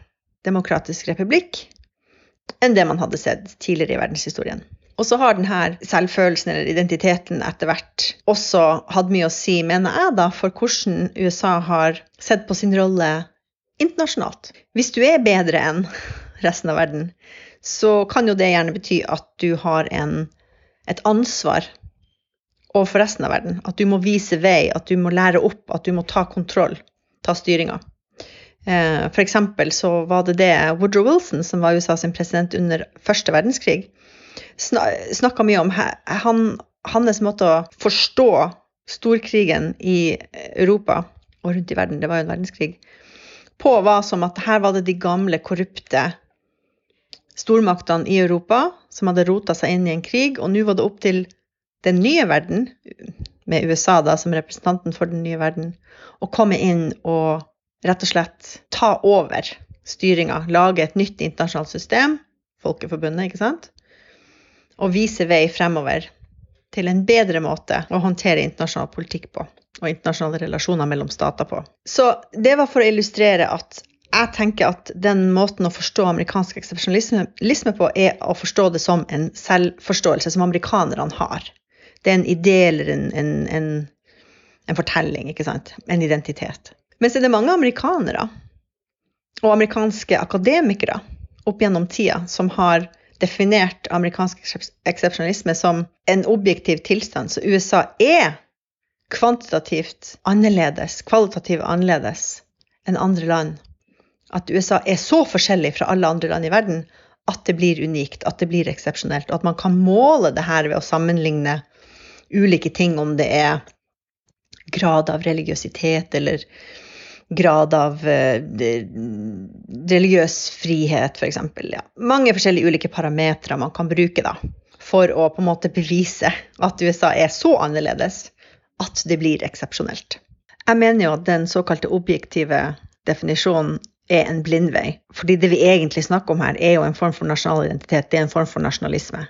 demokratisk republikk enn det man hadde sett tidligere i verdenshistorien. Og så har denne selvfølelsen eller identiteten etter hvert også hatt mye å si, mener jeg, da, for hvordan USA har sett på sin rolle internasjonalt. Hvis du er bedre enn resten av verden, så kan jo det gjerne bety at du har en, et ansvar og for resten av verden. At du må vise vei, at du må lære opp, at du må ta kontroll, ta styringa. Eh, for eksempel så var det det Woodrow Wilson, som var USA sin president under første verdenskrig, snakka mye om han, hans måte å forstå storkrigen i Europa og rundt i verden, det var jo en verdenskrig, på var som at her var det de gamle, korrupte stormaktene i Europa som hadde rota seg inn i en krig, og nå var det opp til den nye verden, med USA da som representanten for den nye verden, å komme inn og rett og slett ta over styringa, lage et nytt internasjonalt system, Folkeforbundet, ikke sant? og vise vei fremover til en bedre måte å håndtere internasjonal politikk på, og internasjonale relasjoner mellom stater på. Så det var for å illustrere at jeg tenker at den måten å forstå amerikansk eksepsjonalisme på, er å forstå det som en selvforståelse som amerikanerne har. Det er en idé eller en, en, en, en fortelling, ikke sant? En identitet. Men så er det mange amerikanere og amerikanske akademikere opp gjennom tida som har definert amerikansk eksepsjonalisme som en objektiv tilstand. Så USA er kvantitativt annerledes, kvalitativt annerledes enn andre land. At USA er så forskjellig fra alle andre land i verden at det blir unikt, at det blir eksepsjonelt. Og at man kan måle det her ved å sammenligne ulike ting, om det er grad av religiøsitet eller grad av uh, religiøs frihet, f.eks. Ja. Mange forskjellige ulike parametere man kan bruke da, for å på en måte bevise at USA er så annerledes at det blir eksepsjonelt. Jeg mener jo at den såkalte objektive definisjonen er en blindvei. Fordi det vi egentlig snakker om her, er jo en form for nasjonal identitet. Det er en form for nasjonalisme.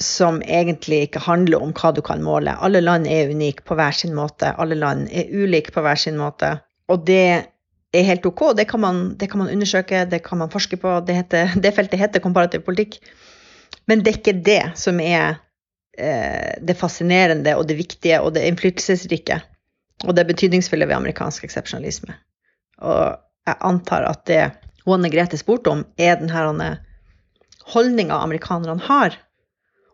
Som egentlig ikke handler om hva du kan måle. Alle land er unike på hver sin måte. Alle land er ulike på hver sin måte. Og det er helt OK. Det kan man, det kan man undersøke, det kan man forske på. Det, heter, det, feltet heter komparativ politikk. Men det er ikke det som er eh, det fascinerende og det viktige og det innflytelsesrike og det betydningsfulle ved amerikansk eksepsjonalisme. Og jeg antar at det Anne Grete spurte om, er denne holdninga amerikanerne har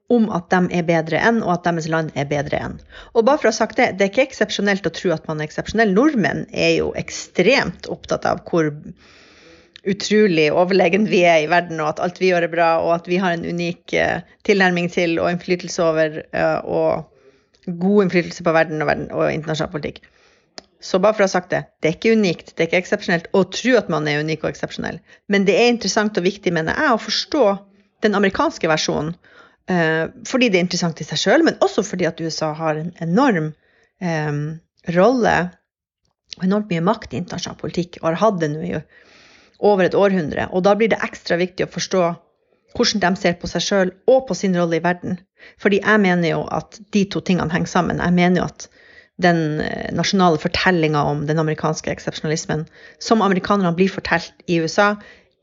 om at de er bedre enn, og at deres land er bedre enn. Og bare for å ha sagt det, det er ikke eksepsjonelt å tro at man er eksepsjonell. Nordmenn er jo ekstremt opptatt av hvor utrolig overlegen vi er i verden, og at alt vi gjør er bra, og at vi har en unik uh, tilnærming til og innflytelse over, uh, og god innflytelse på verden og, verden og internasjonal politikk. Så bare for å ha sagt det, det er ikke unikt, det er ikke eksepsjonelt å tro at man er unik og eksepsjonell. Men det er interessant og viktig, mener jeg, å forstå den amerikanske versjonen Eh, fordi det er interessant i seg sjøl, men også fordi at USA har en enorm eh, rolle og enormt mye makt i internasjonal politikk, og har hatt det nå i over et århundre. Og da blir det ekstra viktig å forstå hvordan de ser på seg sjøl og på sin rolle i verden. Fordi jeg mener jo at de to tingene henger sammen. Jeg mener jo at den eh, nasjonale fortellinga om den amerikanske eksepsjonalismen, som amerikanerne blir fortalt i USA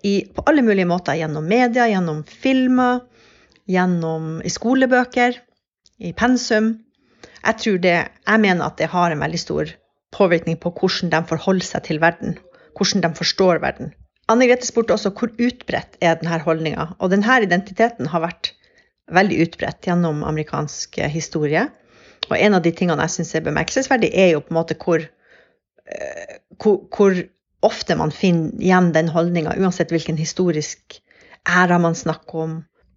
i, på alle mulige måter, gjennom media, gjennom filmer, gjennom i skolebøker, i pensum. Jeg det, jeg mener at det har en veldig stor påvirkning på hvordan de forholder seg til verden, hvordan de forstår verden. Anne Grete spurte også hvor utbredt er denne holdninga. Og denne identiteten har vært veldig utbredt gjennom amerikansk historie. Og en av de tingene jeg syns er bemerkelsesverdig, er jo på en måte hvor, uh, hvor, hvor ofte man finner igjen den holdninga, uansett hvilken historisk æra man snakker om,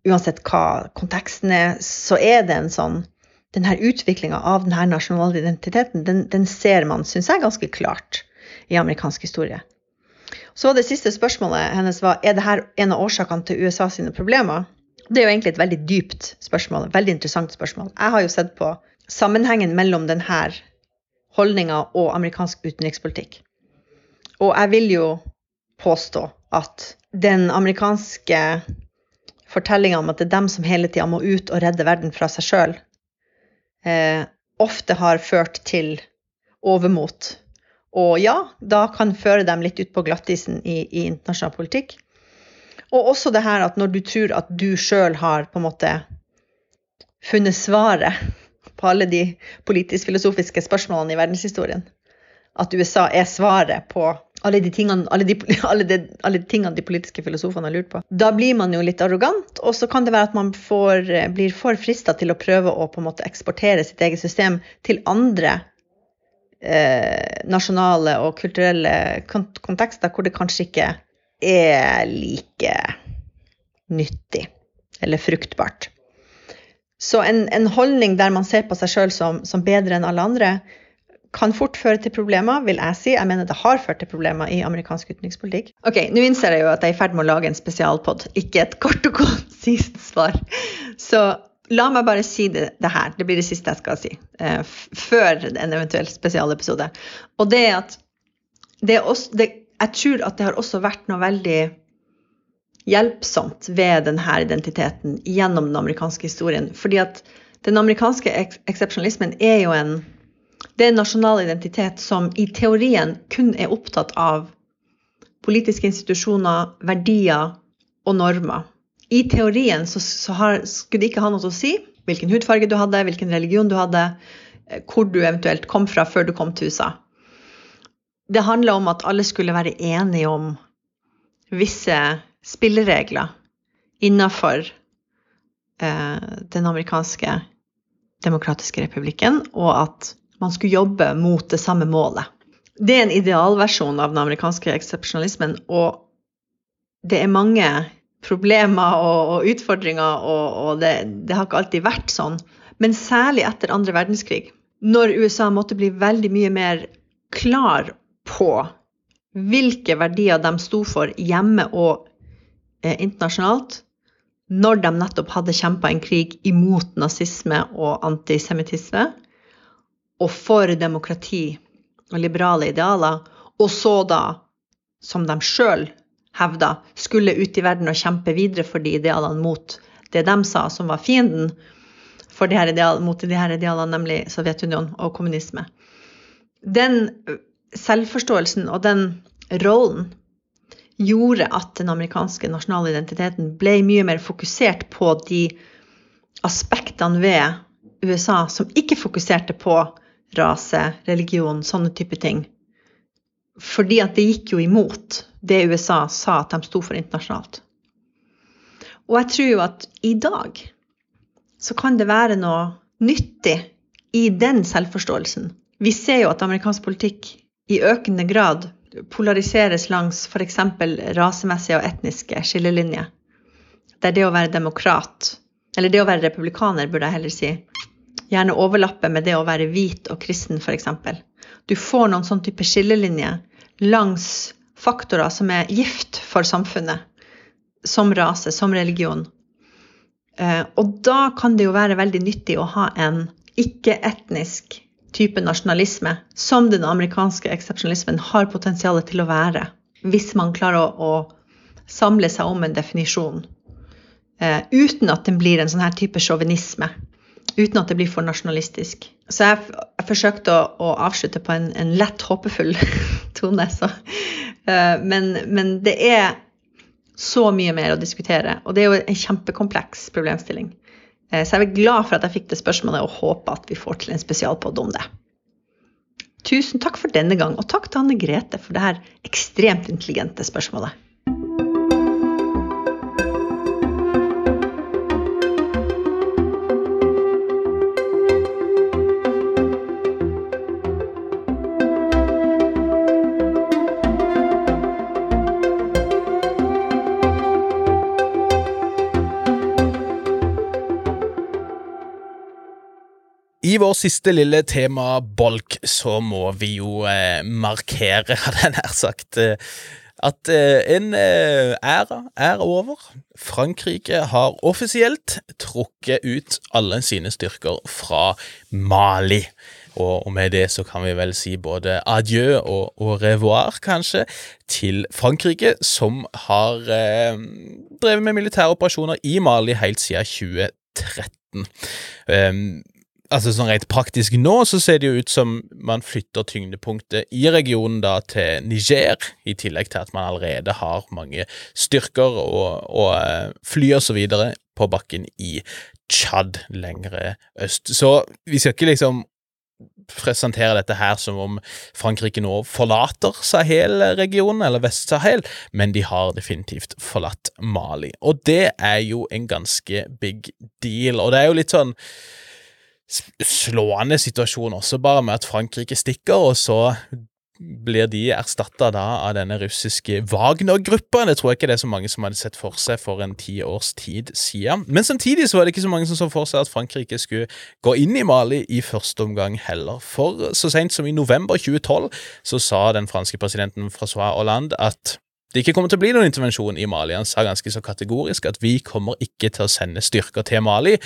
uansett hva konteksten er, så er det en sånn denne utviklinga av denne nasjonale identiteten, den, den ser man, syns jeg, ganske klart i amerikansk historie. Så det siste spørsmålet hennes var er dette en av årsakene til USA sine problemer. Det er jo egentlig et veldig dypt spørsmål, veldig interessant spørsmål. Jeg har jo sett på sammenhengen mellom denne holdninga og amerikansk utenrikspolitikk. Og jeg vil jo påstå at den amerikanske fortellinga om at det er dem som hele tida må ut og redde verden fra seg sjøl, eh, ofte har ført til overmot. Og ja, da kan føre dem litt ut på glattisen i, i internasjonal politikk. Og også det her at når du tror at du sjøl har på en måte funnet svaret på alle de politisk-filosofiske spørsmålene i verdenshistorien, at USA er svaret på alle de, tingene, alle, de, alle, de, alle de tingene de politiske filosofene har lurt på. Da blir man jo litt arrogant, og så kan det være at man får, blir for frista til å prøve å på en måte eksportere sitt eget system til andre eh, nasjonale og kulturelle kontekster hvor det kanskje ikke er like nyttig eller fruktbart. Så en, en holdning der man ser på seg sjøl som, som bedre enn alle andre, kan fort føre til problemer, vil jeg si. Jeg mener det har ført til problemer i amerikansk utenrikspolitikk. Ok, Nå innser jeg jo at jeg er i ferd med å lage en spesialpod, ikke et kort og konsist svar. Så la meg bare si det, det, her. Det blir det siste jeg skal si. eh, før en eventuell spesialepisode. Og det at det er også, det, jeg tror at det har også vært noe veldig hjelpsomt ved denne identiteten gjennom den amerikanske historien. Fordi at den amerikanske eks eksepsjonalismen er jo en det er en nasjonal identitet som i teorien kun er opptatt av politiske institusjoner, verdier og normer. I teorien så, så har, skulle det ikke ha noe å si hvilken hudfarge du hadde, hvilken religion du hadde, eh, hvor du eventuelt kom fra før du kom til USA. Det handla om at alle skulle være enige om visse spilleregler innafor eh, den amerikanske demokratiske republikken, og at man skulle jobbe mot det samme målet. Det er en idealversjon av den amerikanske eksepsjonalismen, og det er mange problemer og, og utfordringer, og, og det, det, har ikke alltid vært sånn. Men særlig etter andre verdenskrig, når USA måtte bli veldig mye mer klar på hvilke verdier de sto for hjemme og eh, internasjonalt, når de nettopp hadde kjempa en krig imot nazisme og antisemittisme, og for demokrati og liberale idealer, og så da, som de sjøl hevda, skulle ut i verden og kjempe videre for de idealene mot det de sa som var fienden for de her ideal, mot de her idealene, nemlig Sovjetunionen og kommunisme. Den selvforståelsen og den rollen gjorde at den amerikanske nasjonale identiteten ble mye mer fokusert på de aspektene ved USA som ikke fokuserte på rase, religion, sånne type ting. Fordi at det gikk jo imot det USA sa at de sto for internasjonalt. Og jeg tror jo at i dag så kan det være noe nyttig i den selvforståelsen. Vi ser jo at amerikansk politikk i økende grad polariseres langs f.eks. rasemessige og etniske skillelinjer. Der det å være demokrat, eller det å være republikaner, burde jeg heller si, gjerne overlapper med det å være hvit og kristen, f.eks. Du får noen sånn type skillelinjer langs faktorer som er gift for samfunnet, som rase, som religion. Eh, og da kan det jo være veldig nyttig å ha en ikke-etnisk type nasjonalisme, som den amerikanske eksepsjonalismen har potensial til å være, hvis man klarer å, å samle seg om en definisjon, eh, uten at den blir en sånn her type sjåvinisme uten at det blir for nasjonalistisk. Så jeg, jeg forsøkte å, å, avslutte på en, en lett håpefull tone. Så. Uh, men, men, det er så mye mer å diskutere, og det er jo en kjempekompleks problemstilling. Uh, så jeg er glad for at jeg fikk det spørsmålet, og håper at vi får til en spesialpod om det. Tusen takk for denne gang, og takk til Anne Grete for det her ekstremt intelligente spørsmålet. Vår siste lille tema bolk, så må vi jo eh, markere, hadde jeg nær sagt, eh, at eh, en eh, æra er over. Frankrike har offisielt trukket ut alle sine styrker fra Mali. Og, og med det så kan vi vel si både adjø og au revoir, kanskje, til Frankrike, som har eh, drevet med militære operasjoner i Mali helt siden 2013. Um, altså sånn rent praktisk nå, så ser det jo ut som man flytter tyngdepunktet i regionen da til Niger, i tillegg til at man allerede har mange styrker og, og eh, fly og så videre på bakken i Tsjad lengre øst. Så vi skal ikke liksom presentere dette her som om Frankrike nå forlater Sahel-regionen, eller Vest-Sahel, men de har definitivt forlatt Mali. Og det er jo en ganske big deal, og det er jo litt sånn slående situasjon også, bare med at Frankrike stikker, og så blir de erstatta av denne russiske Wagner-gruppa. Det tror jeg ikke det er så mange som hadde sett for seg for en ti års tid siden. Men samtidig så var det ikke så mange som så for seg at Frankrike skulle gå inn i Mali i første omgang heller. For så sent som i november 2012 så sa den franske presidenten Francois Hollande at det ikke kommer til å bli noen intervensjon i Mali. Han sa ganske så kategorisk at vi kommer ikke til å sende styrker til Mali,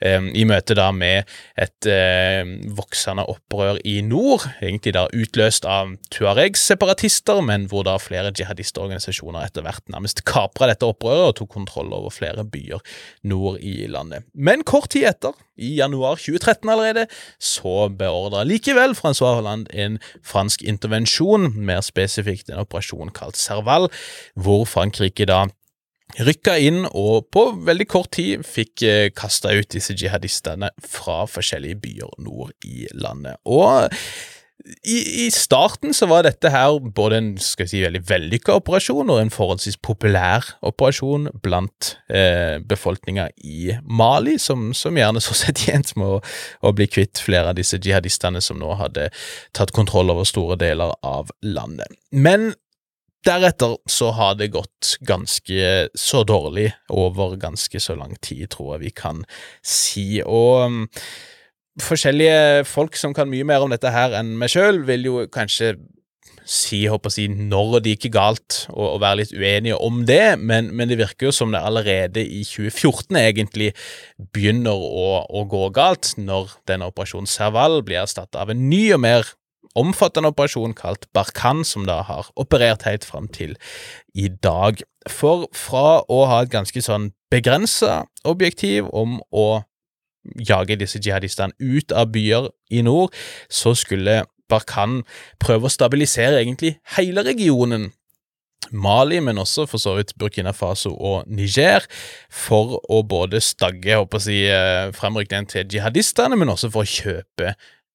eh, i møte da med et eh, voksende opprør i nord, egentlig da utløst av Tuareg-separatister, men hvor da flere jihadistorganisasjoner etter hvert nærmest kapra dette opprøret og tok kontroll over flere byer nord i landet. Men kort tid etter, i januar 2013 allerede, så beordra likevel Francois Hollande en fransk intervensjon, mer spesifikt en operasjon kalt Serval, hvor Frankrike da rykka inn og på veldig kort tid fikk eh, kasta ut disse jihadistene fra forskjellige byer nord i landet. Og i, i, starten så var dette her både en skal vi si, veldig vellykka operasjon og en forholdsvis populær operasjon blant eh, befolkninga i Mali, som, som, gjerne så seg tjent med å, å, bli kvitt flere av disse jihadistene som nå hadde tatt kontroll over store deler av landet. Men Deretter så har det gått ganske så dårlig over ganske så lang tid, tror jeg vi kan si. Og um, forskjellige folk som kan mye mer om dette her enn meg sjøl, vil jo kanskje si, håper å si når det gikk galt, og, og, være litt uenige om det, men, men, det virker jo som det allerede i 2014 egentlig begynner å, å gå galt, når denne operasjonen Serval blir erstatta av en ny og mer omfattende operasjon kalt Barkan, som da har operert helt fram til i dag. For fra å ha et ganske sånn begrensa objektiv om å jage disse jihadistene ut av byer i nord, så skulle Barkan prøve å stabilisere egentlig hele regionen. Mali, men også for så vidt Burkina Faso og Niger, for å både stagge håper jeg, eh, fremrykningen til jihadistene, men også for å kjøpe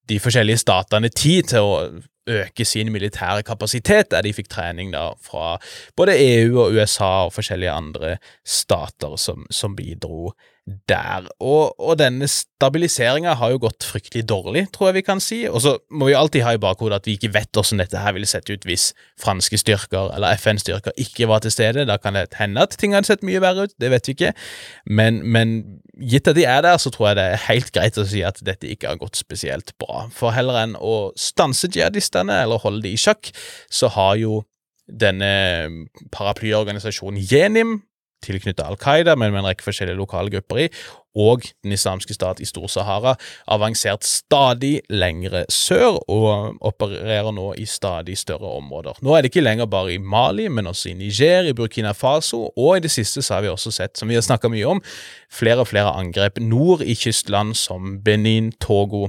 de forskjellige statene tid til å øke sin militære kapasitet, der de fikk trening da fra både EU og USA og forskjellige andre stater som, som bidro der. Og, og denne stabiliseringa har jo gått fryktelig dårlig, tror jeg vi kan si. Og så må vi alltid ha i bakhodet at vi ikke vet hvordan dette her ville sett ut hvis franske styrker eller FN-styrker ikke var til stede. Da kan det hende at ting hadde sett mye verre ut, det vet vi ikke. Men, men gitt at de er der, så tror jeg det er helt greit å si at dette ikke har gått spesielt bra. For heller enn å stanse jihadistene eller holde de i sjakk, så har jo denne paraplyorganisasjonen Jenim tilknyttet Al Qaida, men med en rekke forskjellige lokale grupper i, og Den islamske stat i Stor-Sahara, avansert stadig lengre sør og opererer nå i stadig større områder. Nå er det ikke lenger bare i Mali, men også i Niger, i Burkina Faso, og i det siste så har vi også sett, som vi har snakka mye om, flere og flere angrep nord i kystland som Benin, Togo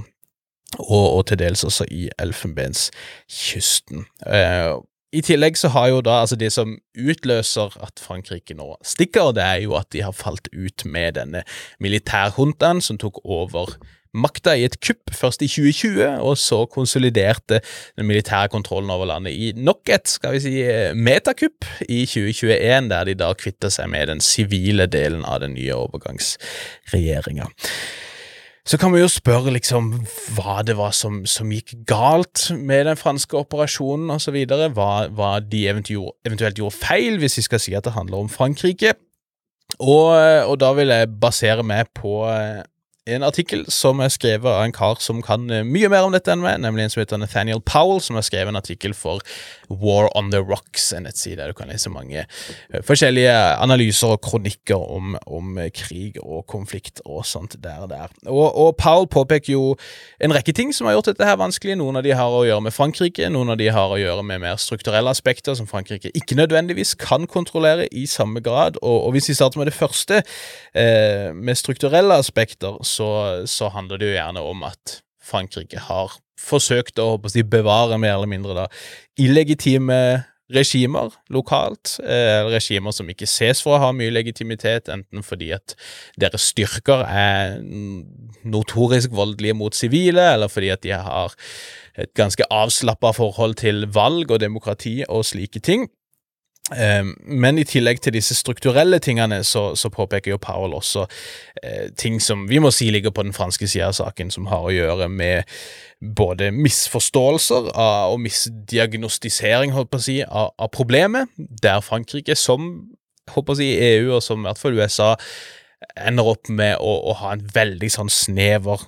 og, og, til dels også i Elfenbenskysten. Eh, i tillegg så har jo da altså det som utløser at Frankrike nå stikker, det er jo at de har falt ut med denne militærhuntaen som tok over makta i et kupp, først i 2020, og så konsoliderte den militære kontrollen over landet i nok et skal vi si, metakupp i 2021, der de da kvitter seg med den sivile delen av den nye overgangsregjeringa. Så kan vi jo spørre liksom hva det var som, som gikk galt med den franske operasjonen osv. Hva, hva de eventuelt, gjorde feil, hvis vi skal si at det handler om Frankrike. Og, og da vil jeg basere meg på eh, en artikkel som er skrevet av en kar som kan eh, mye mer om dette enn meg, nemlig en som heter Nathaniel Powell, som har skrevet en artikkel for War on the Rocks, en nettside der du kan lese mange eh, forskjellige analyser og kronikker om, om krig og konflikt og sånt der og der. Og, og, Powell påpeker jo en rekke ting som har gjort dette her vanskelig. Noen av de har å gjøre med Frankrike, noen av de har å gjøre med mer strukturelle aspekter som Frankrike ikke nødvendigvis kan kontrollere i samme grad. Og, og hvis vi starter med det første, eh, med strukturelle aspekter, så, så, handler det jo gjerne om at Frankrike har forsøkt å, å si, bevare mer eller mindre da, illegitime regimer lokalt, eh, regimer som ikke ses for å ha mye legitimitet, enten fordi at deres styrker er notorisk voldelige mot sivile, eller fordi at de har et ganske avslappa forhold til valg og demokrati og slike ting. Ehm, men i tillegg til disse strukturelle tingene, så, så påpeker jo Powell også eh, ting som vi må si ligger på den franske sida av saken, som har å gjøre med både misforståelser av, og misdiagnostisering holdt på å si, av, av problemet, der Frankrike, som håper å si, EU og som i hvert fall USA, ender opp med å, å ha en veldig sånn snever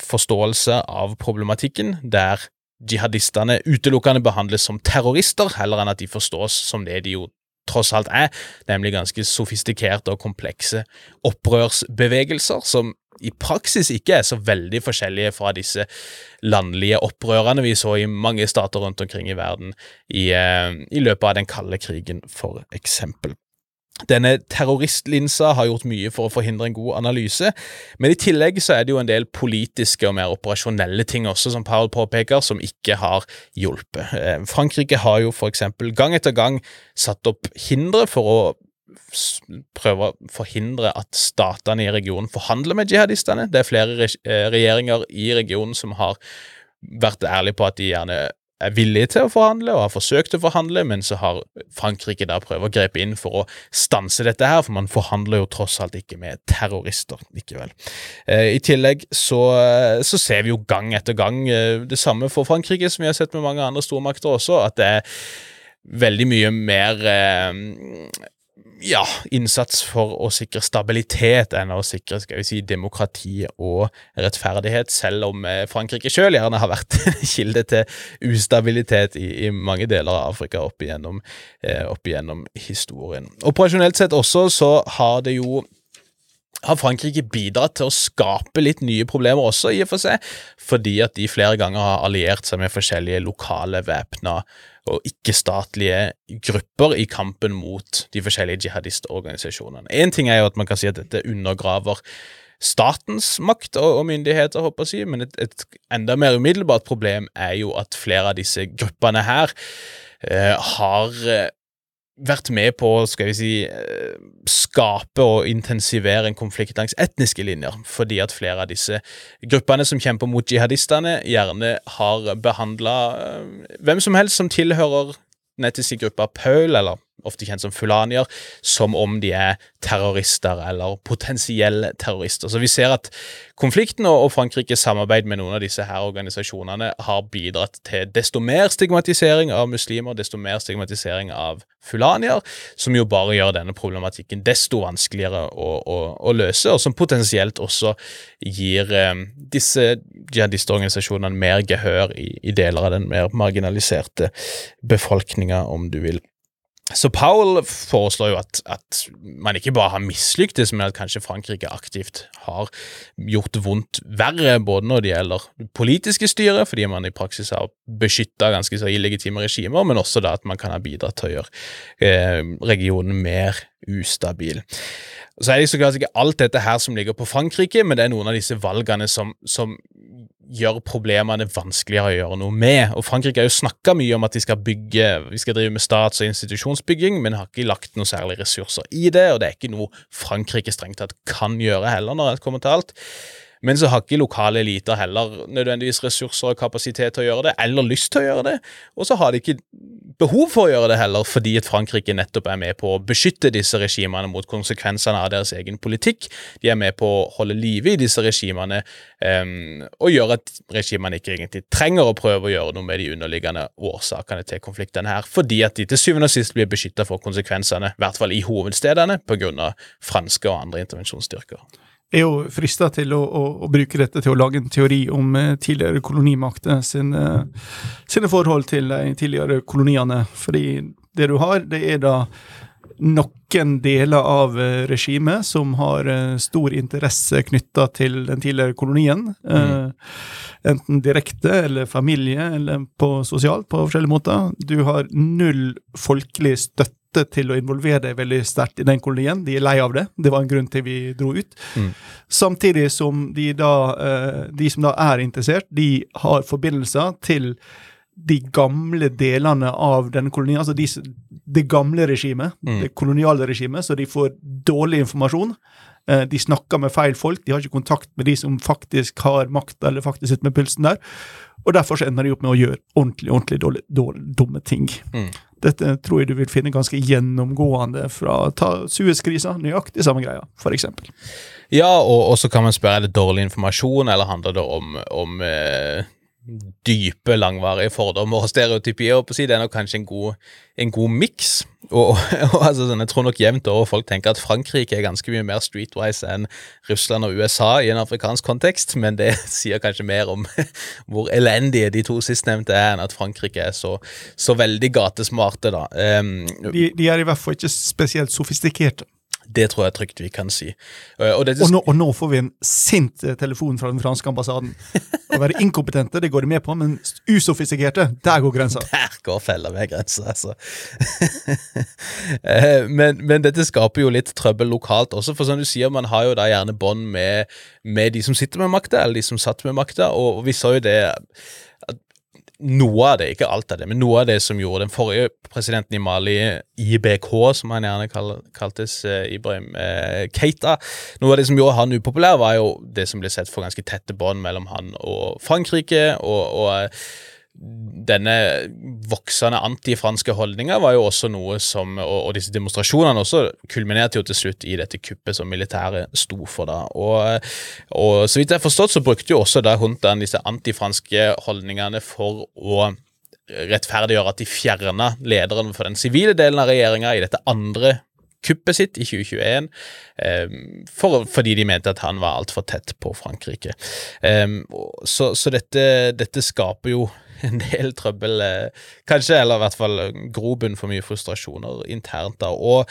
forståelse av problematikken, der jihadistene utelukkende behandles som terrorister, heller enn at de forstås som det de jo tross alt er, nemlig ganske sofistikerte og komplekse opprørsbevegelser, som i praksis ikke er så veldig forskjellige fra disse landlige opprørene vi så i mange stater rundt omkring i verden i, eh, i løpet av den kalde krigen, for eksempel. Denne terroristlinsa har gjort mye for å forhindre en god analyse, men i tillegg så er det jo en del politiske og mer operasjonelle ting også, som Powell påpeker, som ikke har hjulpet. Eh, Frankrike har jo for eksempel gang etter gang satt opp hindre for å prøve å forhindre at statene i regionen forhandler med jihadistene. Det er flere eh, regjeringer i regionen som har vært ærlige på at de gjerne er villige til å forhandle og har forsøkt å forhandle, men så har Frankrike da prøvd å grepe inn for å stanse dette her, for man forhandler jo tross alt ikke med terrorister, ikke vel. Eh, I tillegg så, så, ser vi jo gang etter gang eh, det samme for Frankrike, som vi har sett med mange andre stormakter også, at det er veldig mye mer eh, ja, innsats for å sikre stabilitet enn å sikre skal vi si, demokrati og rettferdighet, selv om eh, Frankrike selv gjerne har vært kilde til ustabilitet i, i, mange deler av Afrika opp igjennom, eh, opp igjennom historien. Operasjonelt sett også så har det jo har Frankrike bidratt til å skape litt nye problemer også, i og for seg, fordi at de flere ganger har alliert seg med forskjellige lokale væpna og ikke-statlige grupper i kampen mot de forskjellige jihadistorganisasjonene. Én ting er jo at man kan si at dette undergraver statens makt og, og myndigheter, håper jeg men et, et, enda mer umiddelbart problem er jo at flere av disse gruppene her eh, har eh, vært med på skal vi si, eh, skape og intensivere en konflikt langs etniske linjer, fordi at flere av disse gruppene som kjemper mot jihadistene, gjerne har behandla eh, hvem som helst som tilhører den etiske gruppa Paul, eller ofte kjent som fulanier, som om de er terrorister eller potensielle terrorister. Så vi ser at konflikten og Frankrikes samarbeid med noen av disse her organisasjonene har bidratt til desto mer stigmatisering av muslimer, desto mer stigmatisering av fulanier, som jo bare gjør denne problematikken desto vanskeligere å, å, å løse, og som potensielt også gir eh, disse jihadistorganisasjonene mer gehør i, i deler av den mer marginaliserte befolkninga, om du vil. Så Powell foreslår jo at, at, man ikke bare har mislyktes, men at kanskje Frankrike aktivt har gjort vondt verre, både når det gjelder politiske styre, fordi man i praksis har beskytta ganske så illegitime regimer, men også da at man kan ha bidratt til å gjøre eh, regionen mer ustabil. Så er det så klart ikke alt dette her som ligger på Frankrike, men det er noen av disse valgene som, som gjør problemene vanskeligere å gjøre noe med. Og Frankrike har jo snakka mye om at de skal bygge, vi skal drive med stats- og institusjonsbygging, men har ikke lagt noe særlig ressurser i det, og det er ikke noe Frankrike strengt tatt kan gjøre heller, når det kommer til alt. Men så har ikke lokale eliter heller nødvendigvis ressurser og kapasitet til å gjøre det, eller lyst til å gjøre det. Og så har de ikke behov for å gjøre det heller, fordi at Frankrike nettopp er med på å beskytte disse regimene mot konsekvensene av deres egen politikk. De er med på å holde live i disse regimene um, og gjøre at regimene ikke egentlig trenger å prøve å gjøre noe med de underliggende årsakene til konfliktene her, fordi at de til syvende og sist blir beskytta for konsekvensene, i hvert fall i hovedstedene, pga. franske og andre intervensjonsstyrker er jo frista til å, å, å, bruke dette til å lage en teori om eh, tidligere kolonimakter sine, sine, forhold til de tidligere koloniene. Fordi det du har, det er da noen deler av eh, regimet som har eh, stor interesse knytta til den tidligere kolonien. Mm. enten direkte eller familie eller på sosialt, på forskjellige måter. Du har null folkelig støtte til å involvere deg veldig sterkt i den kolonien. De er lei av det. Det var en grunn til vi dro ut. Mm. Samtidig som de, da, eh, de som da er interessert, de har forbindelser til de gamle delene av denne kolonien, altså de, det gamle regimet, mm. det koloniale regimet, så de får dårlig informasjon. Eh, de snakker med feil folk, de har ikke kontakt med de som faktisk har makt, eller faktisk sitter med pulsen der. Og derfor så ender de opp med å gjøre ordentlig, ordentlig dårlig, dårlig, dumme ting. Mm. Dette tror jeg du vil finne ganske gjennomgående fra Suez-krisa, nøyaktig samme greia, f.eks. Ja, og, og, så kan man spørre er det dårlig informasjon, eller handler det om, om eh, dype, langvarige fordommer og stereotypier. på si. Det er nok kanskje en god, en god miks. Og, og, altså, sånn, jeg tror nok jevnt over folk tenker at Frankrike er ganske mye mer streetwise enn Russland og USA i en afrikansk kontekst, men det sier kanskje mer om hvor elendige de to sistnevnte er, enn at Frankrike er så, så veldig gatesmarte, da. Um, de, de, er i hvert fall ikke spesielt sofistikerte. Det tror jeg trygt vi kan si. Og, og, og, nå, og, nå, får vi en sint eh, telefon fra den franske ambassaden. Å være inkompetente, det går de med på, men usofistikerte, der går grensa. Der går fella med grensa, altså. Eh, men, men, dette skaper jo litt trøbbel lokalt også, for som du sier, man har jo da gjerne bånd med, med, de som sitter med makta, eller de som satt med makta, og vi så jo det noe av det, ikke alt av det, men noe av det som gjorde den forrige presidenten i Mali, IBK, som han gjerne kal kaltes, uh, Ibrahim eh, Keita Noe av det som gjorde han upopulær, var jo det som ble sett for ganske tette bånd mellom han og Frankrike. og, og uh, denne voksende antifranske holdninga var jo også noe som og, og, disse demonstrasjonene også kulminerte jo til slutt i dette kuppet som militæret sto for da. Og, og så vidt jeg har forstått, så brukte jo også da Huntaen disse antifranske holdningene for å rettferdiggjøre at de fjerna lederen for den sivile delen av regjeringa i dette andre kuppet sitt i 2021, eh, for, fordi de mente at han var altfor tett på Frankrike. Eh, så, så dette, dette, skaper jo en del trøbbel, eh, kanskje, eller i hvert fall grobunn for mye frustrasjoner internt. da, og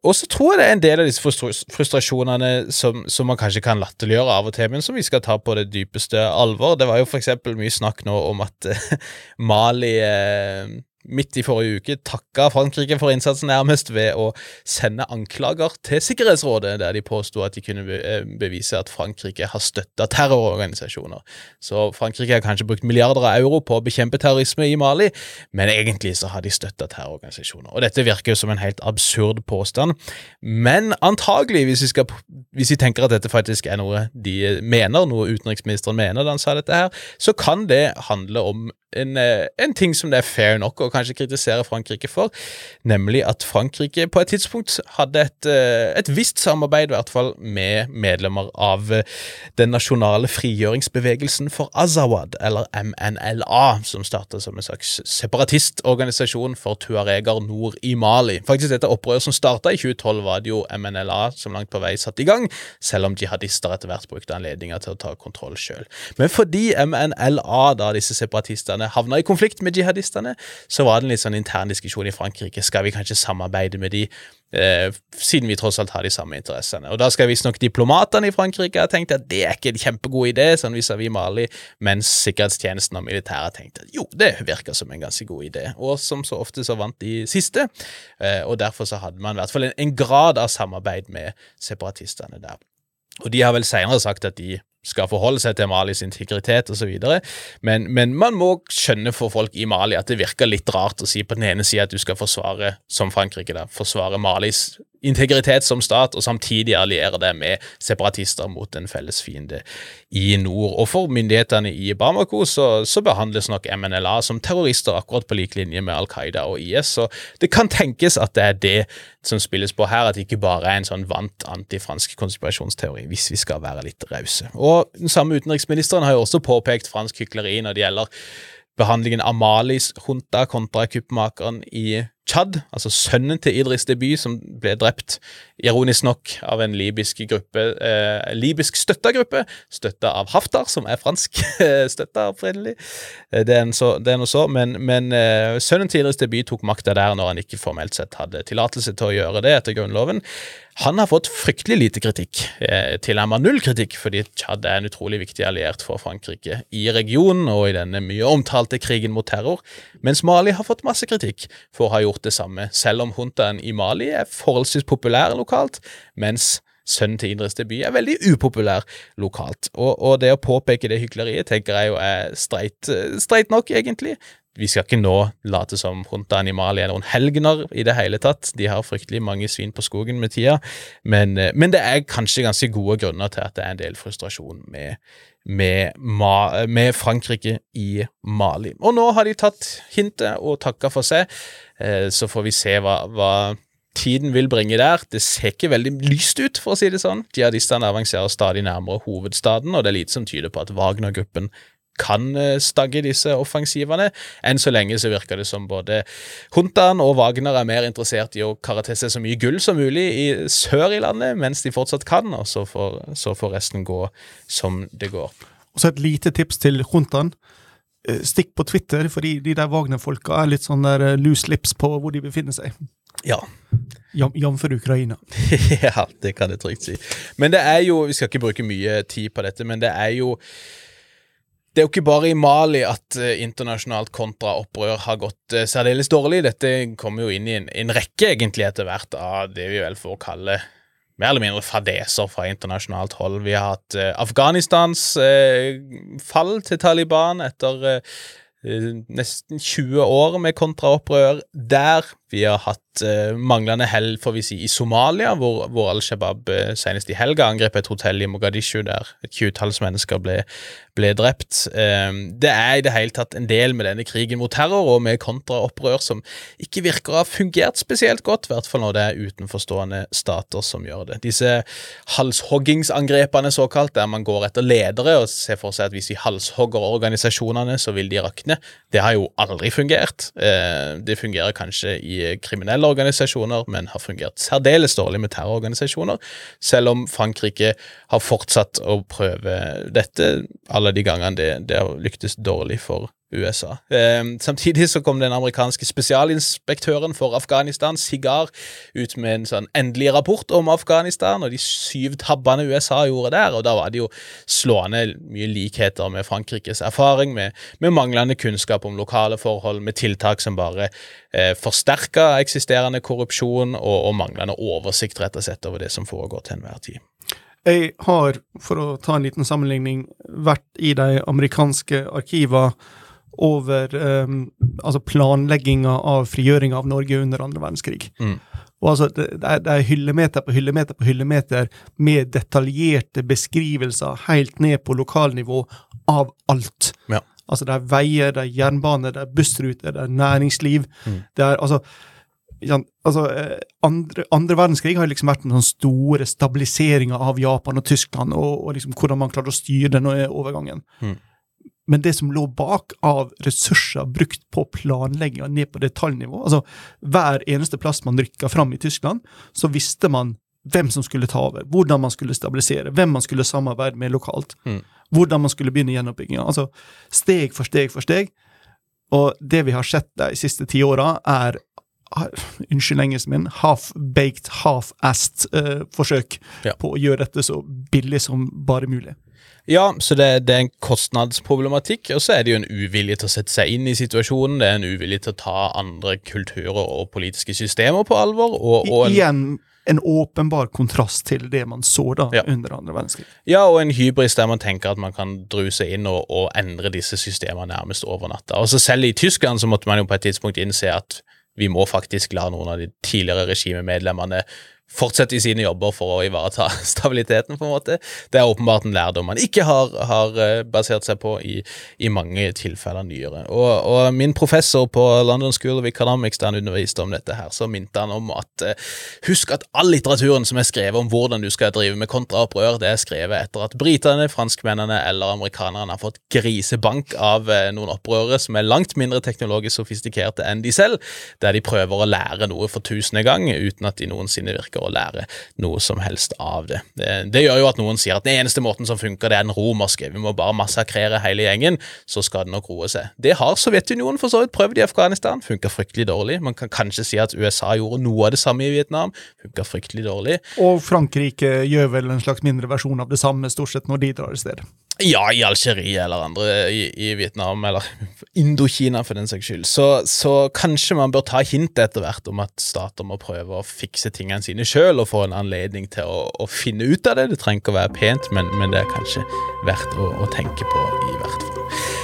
og så tror jeg det er en del av disse frustrasjonene som, som, man kanskje kan latterliggjøre av og til, men som vi skal ta på det dypeste alvor. Det var jo f.eks. mye snakk nå om at Mali eh, midt i forrige uke takka Frankrike for innsatsen nærmest ved å sende anklager til Sikkerhetsrådet, der de påsto at de kunne eh, bevise at Frankrike har støtta terrororganisasjoner. Så Frankrike har kanskje brukt milliarder av euro på å bekjempe terrorisme i Mali, men egentlig så har de støtta terrororganisasjoner. Og Dette virker jo som en helt absurd påstand, men antagelig, hvis vi, skal, hvis vi tenker at dette faktisk er noe de mener, noe utenriksministeren mener da han sa dette her, så kan det handle om en, eh, en, ting som det er fair nok å kanskje kritisere Frankrike for, nemlig at Frankrike på et tidspunkt hadde et, eh, et visst samarbeid, i hvert fall med medlemmer av eh, den nasjonale frigjøringsbevegelsen for Azawad, eller MNLA, som startet som en slags separatistorganisasjon for tuareger nord i Mali. Faktisk dette opprøret som starta i 2012, var det jo MNLA som langt på vei satte i gang, selv om jihadister etter hvert brukte anledninger til å ta kontroll sjøl. Men fordi MNLA, da disse separatistene jihadistene havna i konflikt med jihadistene, så var det en litt sånn intern diskusjon i Frankrike. Skal vi kanskje samarbeide med de, eh, siden vi tross alt har de samme interessene? Og da skal visstnok diplomatene i Frankrike ha tenkt at det er ikke en kjempegod idé, sånn vis-à-vis Mali, mens sikkerhetstjenesten og militæret tenkte at jo, det virker som en ganske god idé. Og som så ofte så vant de siste, eh, og derfor så hadde man i hvert fall en, en grad av samarbeid med separatistene der. Og de har vel senere sagt at de skal forholde seg til Malis integritet osv. Men, men man må skjønne for folk i Mali at det virker litt rart å si på den ene sida at du skal forsvare, som Frankrike, da, forsvare Malis integritet som stat, og samtidig alliere det med separatister mot en felles fiende i nord. Og for myndighetene i Bamako så, så behandles nok MNLA som terrorister, akkurat på lik linje med Al Qaida og IS. Så det kan tenkes at det er det som spilles på her, at det ikke bare er en sånn vant antifransk konspirasjonsteori, hvis vi skal være litt rause. Og den samme utenriksministeren har jo også påpekt fransk hykleri når det gjelder behandlingen av Malis junta kontra kuppmakeren i Tsjad, altså sønnen til Idris Deby, som ble drept, ironisk nok, av en libysk gruppe, eh, libysk støtta gruppe, støtta av Haftar, som er fransk støtta opprinnelig. Eh, det, det, er noe så, men, men eh, sønnen til Idris Deby tok makta der når han ikke formelt sett hadde tillatelse til å gjøre det etter grunnloven. Han har fått fryktelig lite kritikk, eh, tilnærmet null kritikk, fordi Tsjad er en utrolig viktig alliert for Frankrike i regionen og i denne mye omtalte krigen mot terror, mens Mali har fått masse kritikk for å ha gjort det samme, selv om huntaen i Mali er forholdsvis populær lokalt, mens sønnen til Indres debut er veldig upopulær lokalt. Og, og, det å påpeke det hykleriet tenker jeg jo er streit, streit nok, egentlig vi skal ikke nå late som Junta Animali er noen helgener i det hele tatt. De har fryktelig mange svin på skogen med tida, men, eh, men, det er kanskje ganske gode grunner til at det er en del frustrasjon med, med, med Frankrike i Mali. Og nå har de tatt hintet og takka for seg, eh, så får vi se hva, hva tiden vil bringe der. Det ser ikke veldig lyst ut, for å si det sånn. Jihadistene avanserer stadig nærmere hovedstaden, og det er lite som tyder på at Wagner-gruppen kan stagge disse offensivene. Enn så lenge så virker det som både Huntan og Wagner er mer interessert i å karre til seg så mye gull som mulig i sør i landet, mens de fortsatt kan, og så får, så får resten gå som det går. Og så et lite tips til Huntan. Stikk på Twitter, fordi de der Wagner-folka er litt sånn der loose lips på hvor de befinner seg. Ja. Jf. Ukraina. ja, det kan jeg trygt si. Men det er jo Vi skal ikke bruke mye tid på dette, men det er jo det er jo ikke bare i Mali at uh, internasjonalt kontraopprør har gått uh, særdeles dårlig. Dette kommer jo inn i en, en, rekke, egentlig, etter hvert av det vi vel får kalle mer eller mindre fadeser fra internasjonalt hold. Vi har hatt eh, Afghanistans fall til Taliban etter nesten 20 år med kontraopprør der. Vi har hatt uh, manglende hell får vi si, i Somalia, hvor, hvor Al Shabaab uh, senest i helga angrep et hotell i Mogadishu der et tjuetalls mennesker ble, ble drept. Uh, det er i det hele tatt en del med denne krigen mot terror og med kontraopprør som ikke virker å ha fungert spesielt godt, i hvert fall når det er utenforstående stater som gjør det. Disse halshoggingsangrepene, såkalt, der man går etter ledere og ser for seg at hvis vi halshogger organisasjonene, så vil de rakne, det har jo aldri fungert. det fungerer kanskje i kriminelle organisasjoner, men har fungert særdeles dårlig med terrororganisasjoner, selv om Frankrike har fortsatt å prøve dette alle de gangene det, det har lyktes dårlig for USA. Eh, samtidig så kom den amerikanske spesialinspektøren for Afghanistan, Sigar, ut med en sånn endelig rapport om Afghanistan og de syv tabbene USA gjorde der, og da var det jo slående mye likheter med Frankrikes erfaring, med, med manglende kunnskap om lokale forhold, med tiltak som bare eh, forsterka eksisterende korrupsjon, og, og manglende oversikt rett og slett over det som foregår til enhver tid. Jeg har, for å ta en liten sammenligning, vært i de amerikanske arkivene over um, altså planlegginga av frigjøringa av Norge under andre verdenskrig. Mm. Og altså, det, det, er, hyllemeter på hyllemeter på hyllemeter med detaljerte beskrivelser helt ned på lokalnivå av alt. Ja. Altså, det er veier, det er jernbane, det er bussruter, det er næringsliv. Mm. Det er altså altså, eh, andre, andre, verdenskrig har liksom vært den sånn store stabiliseringa av Japan og Tyskland, og, og liksom hvordan man klarte å styre den overgangen. Mm. Men det som lå bak av ressurser brukt på planlegginga ned på detaljnivå altså Hver eneste plass man rykka fram i Tyskland, så visste man hvem som skulle ta over, hvordan man skulle stabilisere, hvem man skulle samarbeide med lokalt, mm. hvordan man skulle begynne gjenoppbygginga. Altså steg for steg for steg. Og det vi har sett de siste ti åra, er unnskyld engelsken min, half-baked, half-assed uh, forsøk ja. på å gjøre dette så billig som bare mulig. Ja, så det, det, er en kostnadsproblematikk, og så er det jo en uvilje til å sette seg inn i situasjonen. Det er en uvilje til å ta andre kulturer og politiske systemer på alvor. Og, og en, Igjen en åpenbar kontrast til det man så da ja. under andre verdenskrig. Ja, og en hybris der man tenker at man kan druse inn og, og endre disse systemene nærmest over natta. Og så Selv i Tyskland så måtte man jo på et tidspunkt innse at vi må faktisk la noen av de tidligere regimemedlemmene fortsette i sine jobber for å ivareta stabiliteten, på en måte. Det er åpenbart en lærdom man ikke har, har eh, basert seg på i, i mange tilfeller nyere. Og, og, min professor på London School of Economics, da han underviste om dette her, så minte han om at uh, husk at all litteraturen som er skrevet om hvordan du skal drive med kontraopprør, det er skrevet etter at britene, franskmennene eller amerikanerne har fått grisebank av uh, noen opprørere som er langt mindre teknologisk sofistikerte enn de selv, der de prøver å lære noe for tusende gang uten at de noensinne virker å lære noe som helst av det. det. det. gjør jo at noen sier at den eneste måten som funker, det er den romerske. Vi må bare massakrere hele gjengen, så skal det nok roe seg. Det har Sovjetunionen for så vidt prøvd i Afghanistan. Funka fryktelig dårlig. Man kan kanskje si at USA gjorde noe av det samme i Vietnam. Funka fryktelig dårlig. Og Frankrike gjør vel en slags mindre versjon av det samme stort sett når de drar i sted. Ja, i Algerie eller andre i, i, Vietnam, eller Indokina for den saks skyld. Så, så, kanskje man bør ta hint etter hvert om at stater må prøve å fikse tingene sine sjøl og få en anledning til å, å, finne ut av det. Det trenger ikke å være pent, men, men det er kanskje verdt å, å, tenke på, i hvert fall.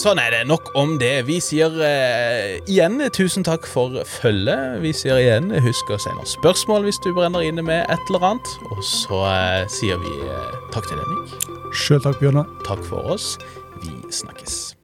Sånn er det. Nok om det. Vi sier eh, igjen tusen takk for følget. Vi sier igjen husk å sende spørsmål hvis du brenner inne med et eller annet. Og så eh, sier vi eh, takk til deg, Nick. Sjøl takk, Bjørnar. Takk for oss. Vi snakkes.